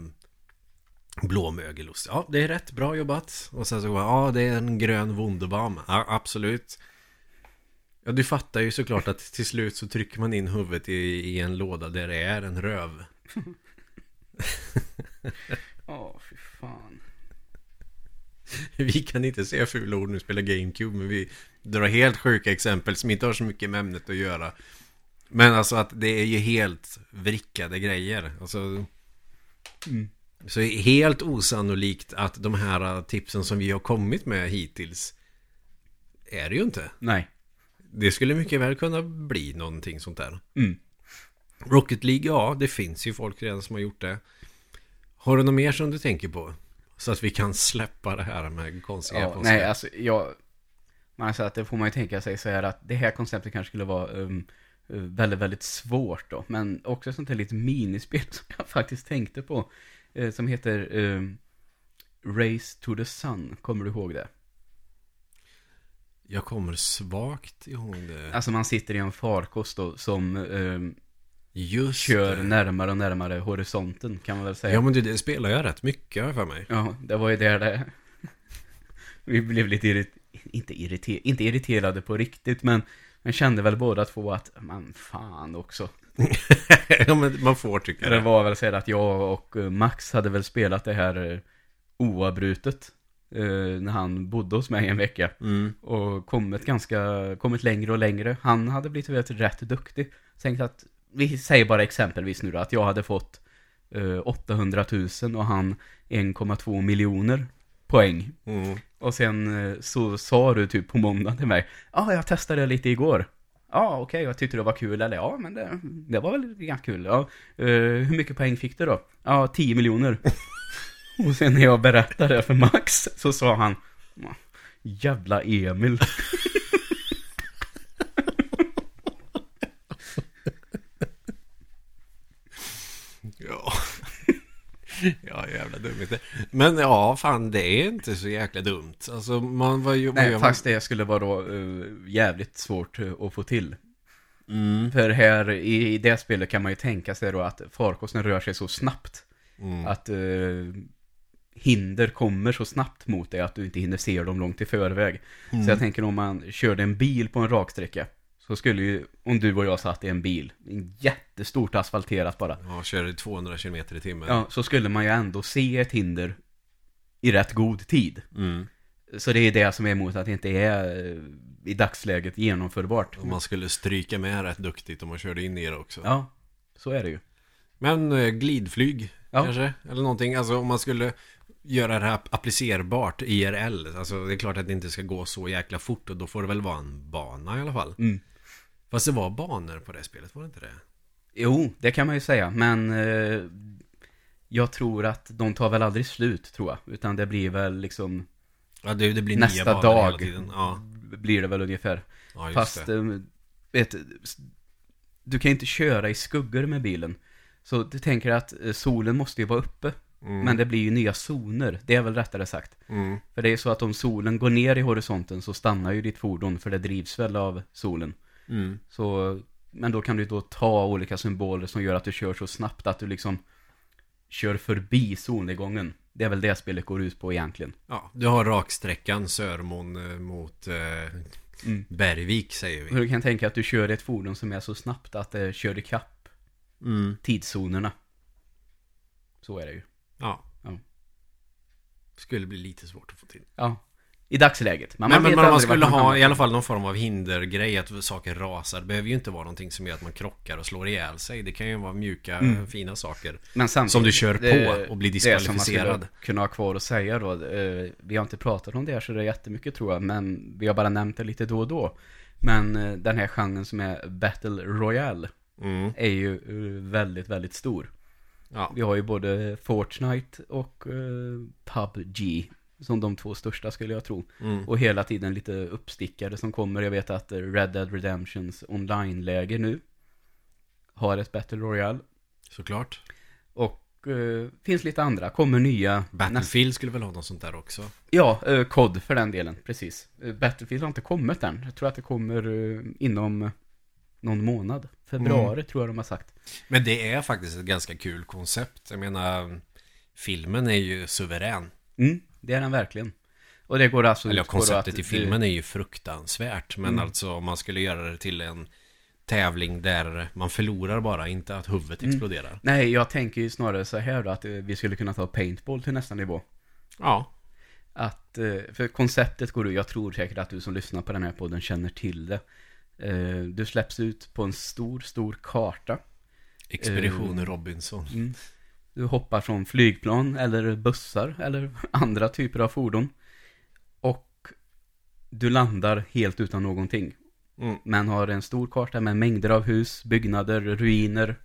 blå mögelost. Ja, det är rätt, bra jobbat. Och sen så går ja det är en grön Wunderbaum. Ja, absolut. Ja, du fattar ju såklart att till slut så trycker man in huvudet i, i en låda där det är en röv. Ja, fy fan. Vi kan inte säga fula ord när vi spelar GameCube Men vi drar helt sjuka exempel som inte har så mycket med ämnet att göra Men alltså att det är ju helt vrickade grejer Alltså Mm. Så är helt osannolikt att de här tipsen som vi har kommit med hittills Är det ju inte Nej. Det skulle mycket väl kunna bli någonting sånt där Mm. Rocket League, ja det finns ju folk redan som har gjort det Har du något mer som du tänker på? Så att vi kan släppa det här med konstiga Ja, nej, alltså jag... Man alltså att det får man ju tänka sig så här att det här konceptet kanske skulle vara um, uh, väldigt, väldigt svårt då. Men också sånt här litet minispel som jag faktiskt tänkte på. eh, som heter um, Race to the Sun. Kommer du ihåg det? Jag kommer svagt ihåg det. Alltså man sitter i en farkost då som um, Just kör det. närmare och närmare horisonten kan man väl säga. Ja men du, det spelar jag rätt mycket för mig. Ja, det var ju där det... Vi blev lite irrit... inte, irriter... inte irriterade på riktigt, men jag kände väl båda två att, man fan också. ja men man får tycka Det det. var väl så att jag och eh, Max hade väl spelat det här eh, oavbrutet. Eh, När han bodde hos mig en vecka. Mm. Och kommit ganska, kommit längre och längre. Han hade blivit rätt, rätt duktig. Tänkte att, vi säger bara exempelvis nu då, att jag hade fått eh, 800 000 och han 1,2 miljoner poäng. Mm. Och sen eh, så sa du typ på måndag till mig, ja ah, jag testade lite igår. Ja okej, jag tyckte det var kul, eller ja men det, det var väl ganska kul. Ja, eh, hur mycket poäng fick du då? Ja, 10 miljoner. och sen när jag berättade det för Max så sa han, "Ja, jävla Emil. Ja. ja, jävla dumheter. Men ja, fan det är inte så jäkla dumt. Alltså man var ju... Nej, man? fast det skulle vara då eh, jävligt svårt eh, att få till. Mm. För här i, i det spelet kan man ju tänka sig då att farkosten rör sig så snabbt. Mm. Att eh, hinder kommer så snabbt mot dig att du inte hinner se dem långt i förväg. Mm. Så jag tänker om man körde en bil på en raksträcka. Så skulle ju, om du och jag satt i en bil, en jättestort asfalterat bara. Ja, kör 200 km i timmen. Ja, så skulle man ju ändå se ett hinder i rätt god tid. Mm. Så det är det som är emot att det inte är eh, i dagsläget genomförbart. Och man skulle stryka med rätt duktigt om man körde in i det också. Ja, så är det ju. Men eh, glidflyg Ja. kanske? Eller någonting. Alltså om man skulle göra det här applicerbart IRL. Alltså det är klart att det inte ska gå så jäkla fort och då får det väl vara en bana i alla fall. Mm. Fast det var banor på det spelet, var det inte det? Jo, det kan man ju säga, men eh, jag tror att de tar väl aldrig slut, tror jag. Utan det blir väl liksom, Ja, det, det blir Nästa dag. Ja, blir det väl ungefär. ja Fast, det. eh, vet, du kan inte köra i skuggor med bilen. Så du tänker att eh, solen måste ju vara uppe. Mm. Men det blir ju nya zoner, det är väl rättare sagt. Mm. För det är så att om solen går ner i horisonten så stannar ju ditt fordon, för det drivs väl av solen. Mm. Så, men då kan du då ta olika symboler som gör att du kör så snabbt att du liksom kör förbi solnedgången. Det är väl det spelet går ut på egentligen. Ja, du har raksträckan Sörmån eh, mot eh, Mm. Bergvik säger Och vi. du kan tänka att du kör ett fordon som är så snabbt att det kör ikapp Mm. tidszonerna. Så är det ju. Ja. Ja. Skulle bli lite svårt att få till. Ja, i dagsläget. Man men, vet men man skulle vart ha hamnar. i alla fall någon form av hindergrej att saker rasar. Det behöver ju inte vara någonting som gör att man krockar och slår ihjäl sig. Det kan ju vara mjuka, Mm. fina saker. Men samtidigt, Som du kör på det- och blir Det som man diskvalificerad. skulle kunna ha kvar att säga då. Eh, vi har inte pratat om det här så det är jättemycket tror jag. Men vi har bara nämnt det lite då och då. Men eh, den här genren som är Battle Royale Mm. är ju eh, väldigt, väldigt stor. Ja. Vi har ju både Fortnite och eh, PubG som de två största skulle jag tro. Mm. Och hela tiden lite uppstickare som kommer. Jag vet att Red Dead Redemptions online-läge nu har ett Battle Royale. Såklart. Och eh, finns lite andra. Kommer nya. Battlefield skulle väl ha något sånt där också. Ja, eh, COD för den delen. Precis. Eh, Battlefield har inte kommit än. Jag tror att det kommer eh, inom någon månad. Februari Mm. tror jag de har sagt. Men det är faktiskt ett ganska kul koncept. Jag menar, filmen är ju suverän. Mm, det är den verkligen. Och det går alltså Eller konceptet att i filmen är ju fruktansvärt. Men Mm. alltså om man skulle göra det till en tävling där man förlorar bara, inte att huvudet Mm. exploderar. Nej, jag tänker ju snarare så här då att eh, vi skulle kunna ta paintball till nästa nivå. Ja. Att, eh, för konceptet går ut, jag tror säkert att du som lyssnar på den här podden känner till det. Eh, Du släpps ut på en stor, stor karta. Expedition Eh. Robinson. Mm. Du hoppar från flygplan eller bussar eller andra typer av fordon. Och du landar helt utan någonting. Mm. Men har en stor karta med mängder av hus, byggnader, ruiner,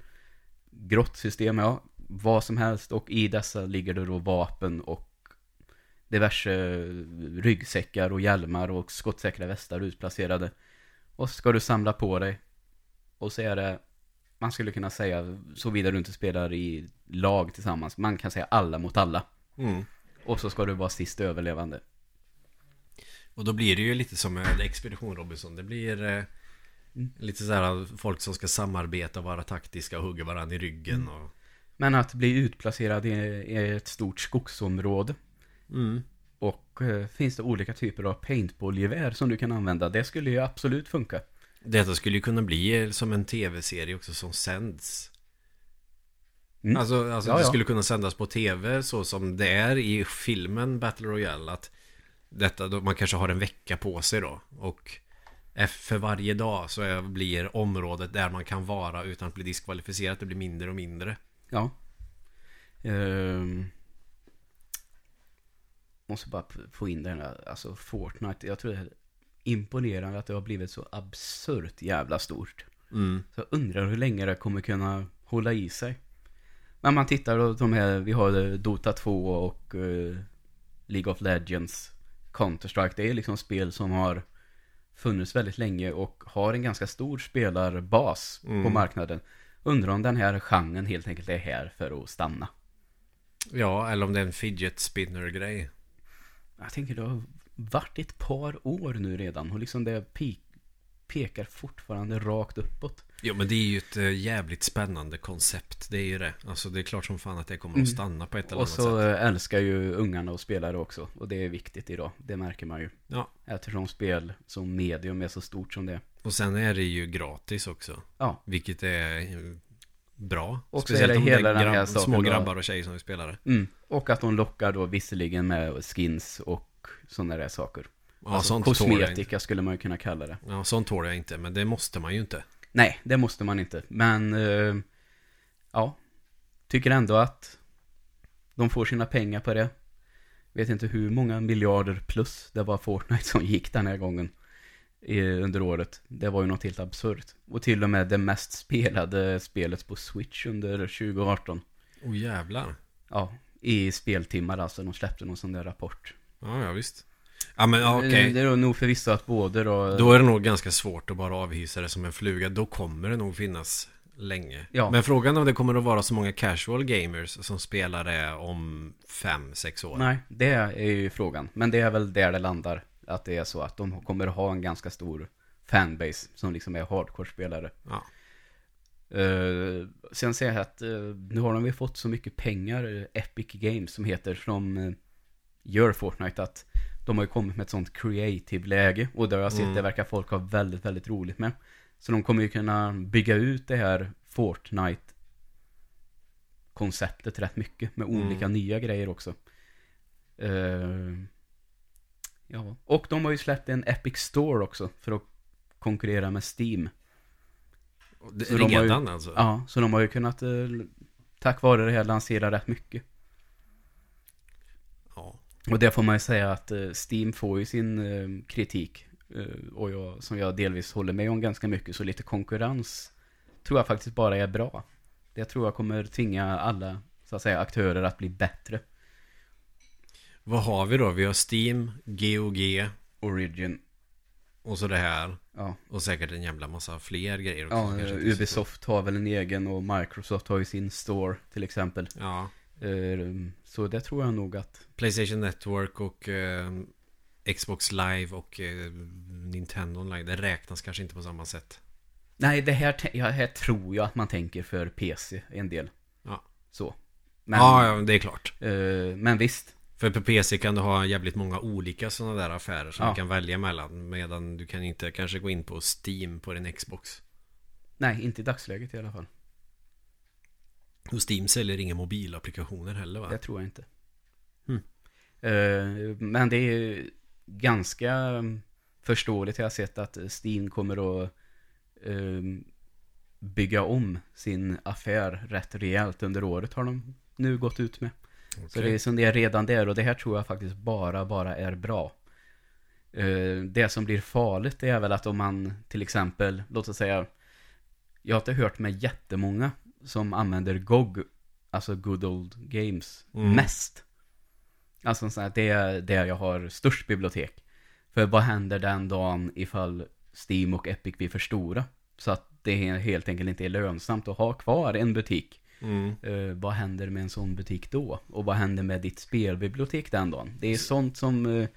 grottsystem, ja, vad som helst. Och i dessa ligger det då vapen och diverse ryggsäckar och hjälmar och skottsäkra västar utplacerade. Och så ska du samla på dig. Och så är det, man skulle kunna säga, såvida du inte spelar i lag tillsammans, man kan säga alla mot alla. Mm. Och så ska du vara sist överlevande. Och då blir det ju lite som med Expedition Robinson. Det blir eh, Mm. lite sådär folk som ska samarbeta, vara taktiska och hugga varandra i ryggen. Mm. Och... Men att bli utplacerad i, i ett stort skogsområde. Mm. Och eh, finns det olika typer av paintballgevär som du kan använda. Det skulle ju absolut funka. Detta skulle ju kunna bli eh, som en tv-serie också som sänds. Mm. Alltså, alltså Ja, det ja. skulle kunna sändas på tv så som det är i filmen Battle Royale. Att detta, då, man kanske har en vecka på sig då. Och eff- för varje dag så blir området där man kan vara utan att bli diskvalificerad. Det blir mindre och mindre. Ja. Ehm. Måste bara få in den här, alltså Fortnite. Jag tror det är imponerande att det har blivit så absurt jävla stort. Mm. Så jag undrar hur länge det kommer kunna hålla i sig. Men man tittar då, de här, vi har eh, Dota 2 och eh, League of Legends, Counter-Strike. Det är liksom spel som har funnits väldigt länge och har en ganska stor spelarbas på Mm. marknaden. Undrar om den här genren helt enkelt är här för att stanna. Ja, eller om det är en fidget spinner-grej. Jag tänker det har varit ett par år nu redan och liksom det pe- pekar fortfarande rakt uppåt. Jo men det är ju ett eh, jävligt spännande koncept. Det är ju det. Alltså det är klart som fan att det kommer Mm. att stanna på ett eller Och annat så sätt. eh, älskar ju ungarna att spela det också. Och det är viktigt idag. Det märker man ju. Ja. Eftersom spel som medium är så stort som det är. Och sen är det ju gratis också. Ja. Vilket är bra. Och Speciellt om hela det är grabb, små grabbar och tjejer som vill spela det. Mm. Och att de lockar då visserligen med skins och sådana där saker. Ja, alltså, sånt kosmetika skulle man ju kunna kalla det. Ja, sånt tål jag inte. Men det måste man ju inte. Nej, det måste man inte. Men, eh, ja. Tycker ändå att de får sina pengar på det. Vet inte hur många miljarder plus det var Fortnite som gick den här gången. Under året. Det var ju något helt absurt. Och till och med det mest spelade spelet på Switch under 2018. Oh jävlar. Ja, i speltimmar alltså. De släppte någon sån där rapport. Ja, ja visst. Ja, men ja, okej. Det är nog förvisso att både då... Då är det nog ganska svårt att bara avhysa det som en fluga. Då kommer det nog finnas länge. Ja. Men frågan är om det kommer att vara så många casual gamers som spelar det om fem sex år. Nej, det är ju frågan. Men det är väl där det landar. Att det är så att de kommer ha en ganska stor fanbase som liksom är hardcore-spelare. Ja. Uh, sen säger jag att uh, nu har de ju fått så mycket pengar, eh, Epic Games som heter, som uh, gör Fortnite att de har ju kommit med ett sånt creative-läge. Och det har jag sett, Mm. det verkar folk ha väldigt, väldigt roligt med. Så de kommer ju kunna bygga ut det här Fortnite konceptet rätt mycket med Mm. olika nya grejer också. Eh, ja, och de har ju släppt en Epic Store också för att konkurrera med Steam. Det, Så de har ju- redan alltså? Ja, så de har ju kunnat eh, tack vare det här lansera rätt mycket. Ja. Och det får man ju säga att eh, Steam får ju sin eh, kritik. och jag, som jag delvis håller med om ganska mycket. Så lite konkurrens tror jag faktiskt bara är bra. Det tror jag kommer tvinga alla så att säga, aktörer att bli bättre. Vad har vi då? Vi har Steam, GOG Origin. och så det här. Ja, Och säkert en jävla massa fler grejer också. ja Ubisoft har väl en egen och Microsoft har ju sin store till exempel. Ja. Eh, så det tror jag nog att Playstation Network och eh, Xbox Live och eh, Nintendo Online. Det räknas kanske inte på samma sätt. Nej, det här, ja, här tror jag att man tänker för PC en del. Ja. Så. Men, ja, ja, det är klart. eh, men visst. För på PC kan du ha jävligt många olika sådana där affärer som Ja. du kan välja mellan. Medan du kan inte kanske gå in på Steam på din Xbox. Nej, inte i dagsläget i alla fall. Och Steam säljer inga mobilapplikationer heller va? Det tror jag inte. Mm. Eh, men det är ganska förståeligt. Jag har sett att Steam kommer att eh, bygga om sin affär rätt rejält under året har de nu gått ut med. Så Okej. det är som det är redan där och det här tror jag faktiskt bara, bara är bra. Eh, Det som blir farligt är väl att om man till exempel, låt oss säga, jag har inte hört med jättemånga som använder GOG, alltså Good Old Games, Mm. mest. Alltså så att det är där jag har störst bibliotek. För vad händer den dagen ifall Steam och Epic blir för stora? Så att det helt enkelt inte är lönsamt att ha kvar en butik. Mm. Eh, vad händer med en sån butik då? Och vad händer med ditt spelbibliotek den dagen? Det är sånt som eh,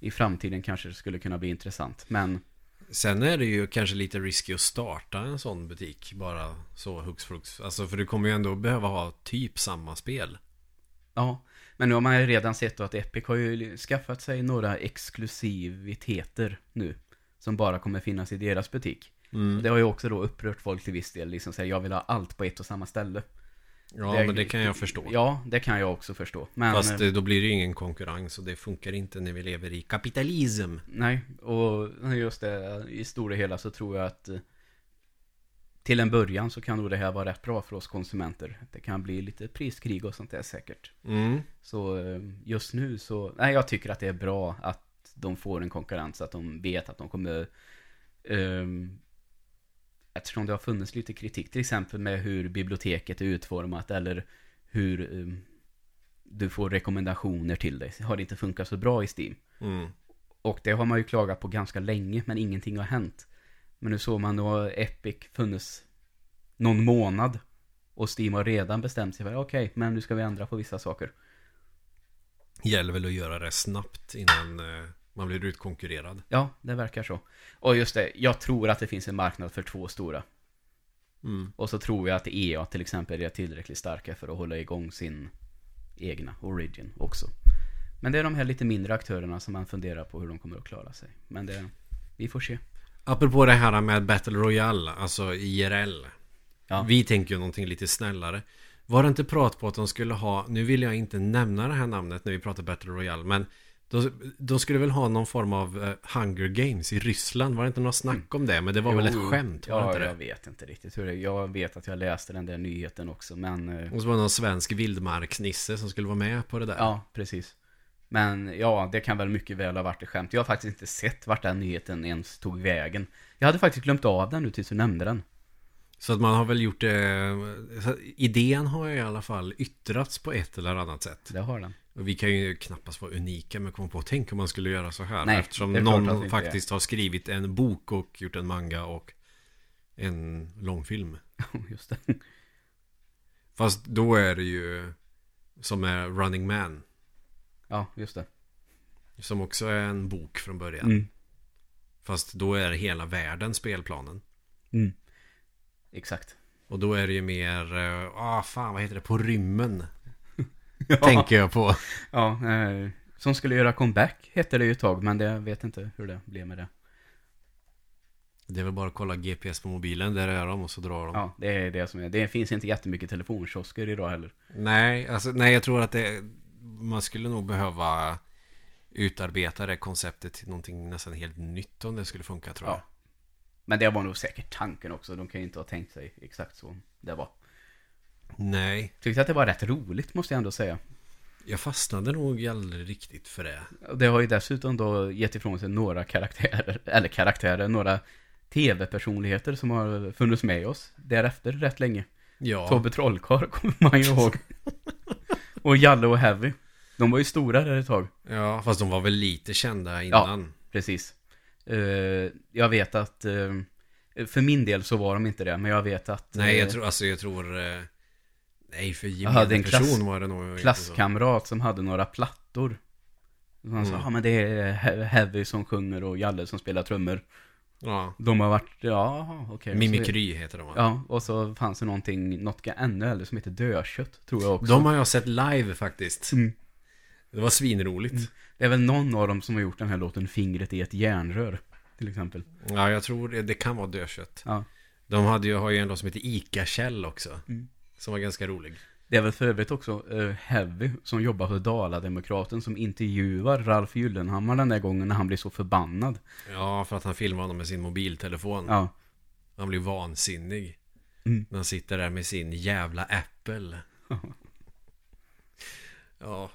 i framtiden kanske skulle kunna bli intressant. Men Sen är det ju kanske lite risky att starta en sån butik bara så hux flux. Alltså för du kommer ju ändå behöva ha typ samma spel. ja, men nu har man ju redan sett då att Epic har ju skaffat sig några exklusiviteter nu. Som bara kommer finnas i deras butik. Mm. Det har ju också då upprört folk till viss del. Liksom säga jag vill ha allt på ett och samma ställe. Ja, men det kan jag förstå. Ja, det kan jag också förstå. Men, Fast eh, då blir det ju ingen konkurrens och det funkar inte när vi lever i kapitalism. Nej, och just det, i stora hela så tror jag att eh, till en början så kan nog det här vara rätt bra för oss konsumenter. Det kan bli lite priskrig och sånt där säkert. Mm. Så eh, just nu så, nej jag tycker att det är bra att de får en konkurrens, att de vet att de kommer ehm, Eftersom det har funnits lite kritik till exempel med hur biblioteket är utformat eller hur ehm, du får rekommendationer till dig. Har det inte funkat så bra i Steam. Mm. Och det har man ju klagat på ganska länge, men ingenting har hänt. Men nu såg man då Epic funnits någon månad. Och Steam har redan bestämt sig för, okej, men nu ska vi ändra på vissa saker. Gäller väl att göra det snabbt innan eh, man blir utkonkurrerad. Ja, det verkar så. Och just det, jag tror att det finns en marknad för två stora. Mm. Och så tror jag att EA till exempel är tillräckligt starka för att hålla igång sin egna Origin också. Men det är de här lite mindre aktörerna som man funderar på hur de kommer att klara sig. Men det, vi får se. Apropå det här med Battle Royale, alltså IRL. Ja. Vi tänker ju någonting lite snällare. Var det inte prat på att de skulle ha, nu vill jag inte nämna det här namnet när vi pratar Battle Royale, men de, de skulle väl ha någon form av eh, Hunger Games i Ryssland? Var det inte något snack om det? Men det var väl Jo, ett skämt? Var det Ja, inte jag det? vet inte riktigt hur det Jag vet att jag läste den där nyheten också, men... eh, Och så var det någon svensk vildmarksnisse som skulle vara med på det där. Ja, precis. Men ja, det kan väl mycket väl ha varit ett skämt. Jag har faktiskt inte sett vart den nyheten ens tog vägen. Jag hade faktiskt glömt av den nu tills du nämnde den. Så att man har väl gjort det... så Idén har ju i alla fall yttrats på ett eller annat sätt. Det har den. Och vi kan ju knappast vara unika med att komma på Tänk om man skulle göra så här. Nej, Eftersom är någon faktiskt har skrivit en bok och gjort en manga och en långfilm. Just det. Fast då är det ju som är Running Man. Ja, just det. Som också är en bok från början. Mm. Fast då är hela världen spelplanen. Mm. Exakt. Och då är det ju mer, eh, ah fan vad heter det, på rymmen. Ja, Tänker jag på. ja eh, som skulle göra comeback hette det ju ett tag, men det jag vet inte hur det blev med det. Det är väl bara att kolla GPS på mobilen, där är de och så drar de. Ja, det är det som är. Det finns inte jättemycket telefonkiosker idag heller. Nej, alltså, nej, jag tror att det, man skulle nog behöva utarbeta det konceptet till någonting nästan helt nytt om det skulle funka tror jag. Ja. Men det var nog säkert tanken också. De kan ju inte ha tänkt sig exakt så det var. Nej, Tyckte att det var rätt roligt måste jag ändå säga. jag fastnade nog aldrig riktigt för det. Det har ju dessutom då gett ifrån sig några karaktärer, eller karaktärer, några tv-personligheter som har funnits med oss därefter rätt länge. Ja, Tobbe Trollkarl kommer man ju ihåg. och Jalle och Heavy. De var ju stora där ett tag. ja, fast de var väl lite kända innan. Precis. Eh, jag vet att, eh, för min del så var de inte det, men jag vet att Nej, jag eh, tror, alltså jag tror... Nej, för Jag hade en klass- person var det nog klasskamrat som hade några plattor. Han sa, Mm. ja men det är He- Heavy som sjunger och Jalle som spelar trummor. Ja, De har varit, ja okej. Så- Mimikry heter de? Ja, och så fanns det någonting, något ännu äldre som heter Dödkött, tror jag också. De har jag sett live faktiskt. Mm. Det var svinroligt. Det är väl någon av dem som har gjort den här låten Fingret i ett järnrör, till exempel. Ja, jag tror det, det kan vara dödkött. Ja. De hade ju, har ju en låt som heter Ica-Kjell också. Mm. Som var ganska rolig. Det är väl för övrigt också eh, Heavy som jobbar för Dala-Demokraten som intervjuar Ralf Gyllenhammar den där gången när han blir så förbannad. Ja, för att han filmade honom med sin mobiltelefon. Ja, Han blir vansinnig. Mm. När han sitter där med sin jävla Apple. ja,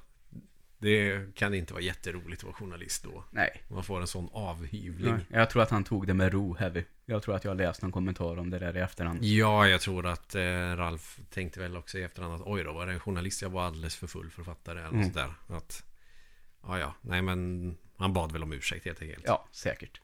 det kan inte vara jätteroligt att vara journalist då. nej. Man får en sån avhyvling. nej. Jag tror att han tog det med ro, Heavy. Jag tror att jag har läst någon kommentar om det där i efterhand. Ja, jag tror att eh, Ralf tänkte väl också i efterhand att oj då, var det en journalist? Jag var alldeles för full för att fatta det. Eller Mm. sådär. Att, ja, ja, nej men han bad väl om ursäkt helt enkelt. Ja, säkert.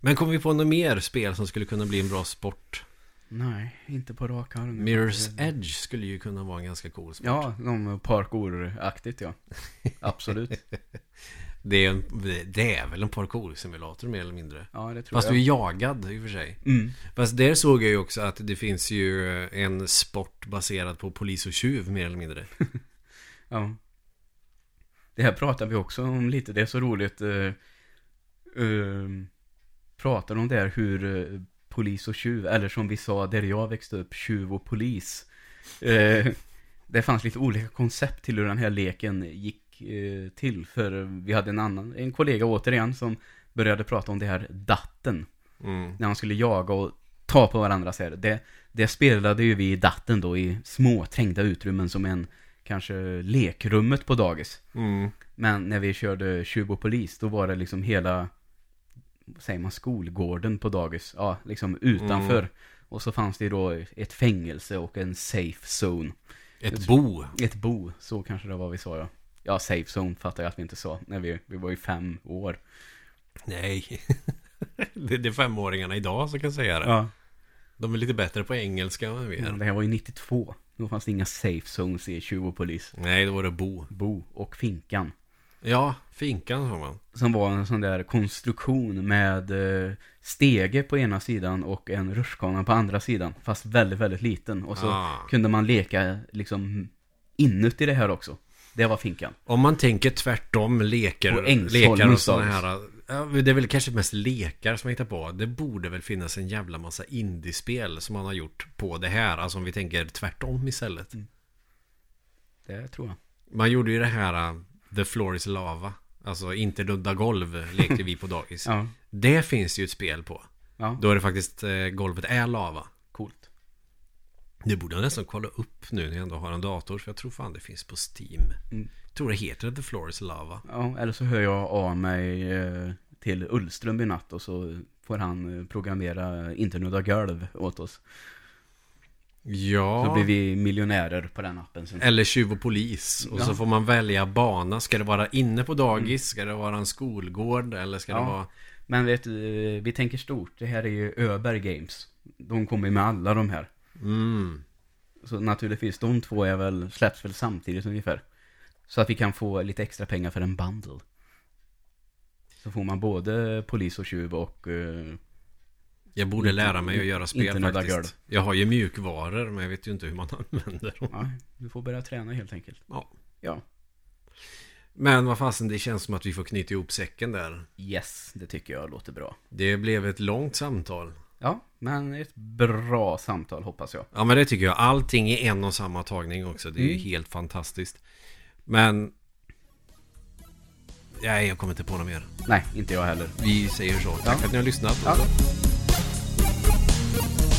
Men kom vi på något mer spel som skulle kunna bli en bra sport? Nej, inte på rak arm. Mirror's Edge skulle ju kunna vara en ganska cool sport. Ja, de parkour-aktigt ja. Absolut. Det är, en, det är väl en parkour-simulator mer eller mindre. Ja, det tror Fast jag. du är jagad i och för sig. Mm. Fast där såg jag ju också att det finns ju en sport baserad på polis och tjuv mer eller mindre. Ja. Det här pratar vi också om lite. Det är så roligt. Uh, uh, pratar om det här hur uh, polis och tjuv, eller som vi sa där jag växte upp, tjuv och polis. Uh, det fanns lite olika koncept till hur den här leken gick uh, till. För vi hade en annan, en kollega återigen som började prata om det här datten. Mm. När man skulle jaga och ta på varandras här. Det, det spelade ju vi i datten då i små trängda utrymmen som en kanske lekrummet på dagis. Mm. Men när vi körde tjuv och polis då var det liksom hela, säger man, skolgården på dagis. Ja, liksom utanför. Mm. Och så fanns det då ett fängelse och en safe zone. Ett bo. Ett bo, så kanske det var vi sa ja. Ja, safe zone fattar jag att vi inte sa. När vi, vi var ju fem år. Nej. det, det är femåringarna idag som kan säga det. Ja. De är lite bättre på engelska än vi är. Det här var ju 92. Då fanns det inga safe zones i tjuv och polis. Nej, då var det bo. Bo och Finkan. Ja, finkan har man. Som var en sån där konstruktion med eh, stege på ena sidan och en rutschkana på andra sidan. Fast väldigt, väldigt liten. Och så Ah. kunde man leka liksom inuti det här också. Det var Finkan. Om man tänker tvärtom, leker, På Ängsholmens lekar och sådana här. Det är väl kanske mest lekar som jag hittar på. Det borde väl finnas en jävla massa indiespel som man har gjort på det här. Alltså om vi tänker tvärtom istället. Det tror jag. Man gjorde ju det här The Floor is Lava. Alltså inte ludda golv lekte vi på dagis. Ja. Det finns ju ett spel på. Ja, Då är det faktiskt eh, golvet är lava. coolt. Det borde jag nästan kolla upp nu när jag ändå har en dator. För jag tror fan det finns på Steam. Mm. Jag tror det heter The Floor is Lava. Ja, eller så hör jag av mig eh, till Ullström i natt och så får han eh, programmera internudda golv åt oss. Ja. Så blir vi miljonärer på den appen sen. Eller tjuv och polis. Och Ja. så får man välja bana. Ska det vara inne på dagis? Ska det vara en skolgård? Eller ska Ja. det vara... Men vet du, vi tänker stort. Det här är ju Öberg Games. De kommer med alla de här. Mm. Så naturligtvis, de två är väl, släpps väl samtidigt ungefär. Så att vi kan få lite extra pengar för en bundle. Så får man både polis och tjuv och... eh, Jag borde lära mig att göra spel faktiskt. golv. Jag har ju mjukvaror men jag vet ju inte hur man använder dem. ja, du får börja träna helt enkelt. Ja. Ja. Men vad fasen, det känns som att vi får knyta ihop säcken där. Yes, det tycker jag låter bra. Det blev ett långt samtal. Ja, men ett bra samtal hoppas jag. Ja men det tycker jag. Allting i en och samma tagning också. Det är ju Mm. helt fantastiskt. Men... Nej, jag kommer inte på något mer. Nej, inte jag heller. Vi säger så. Tack Ja. för att ni har lyssnat. Ja. Thank you.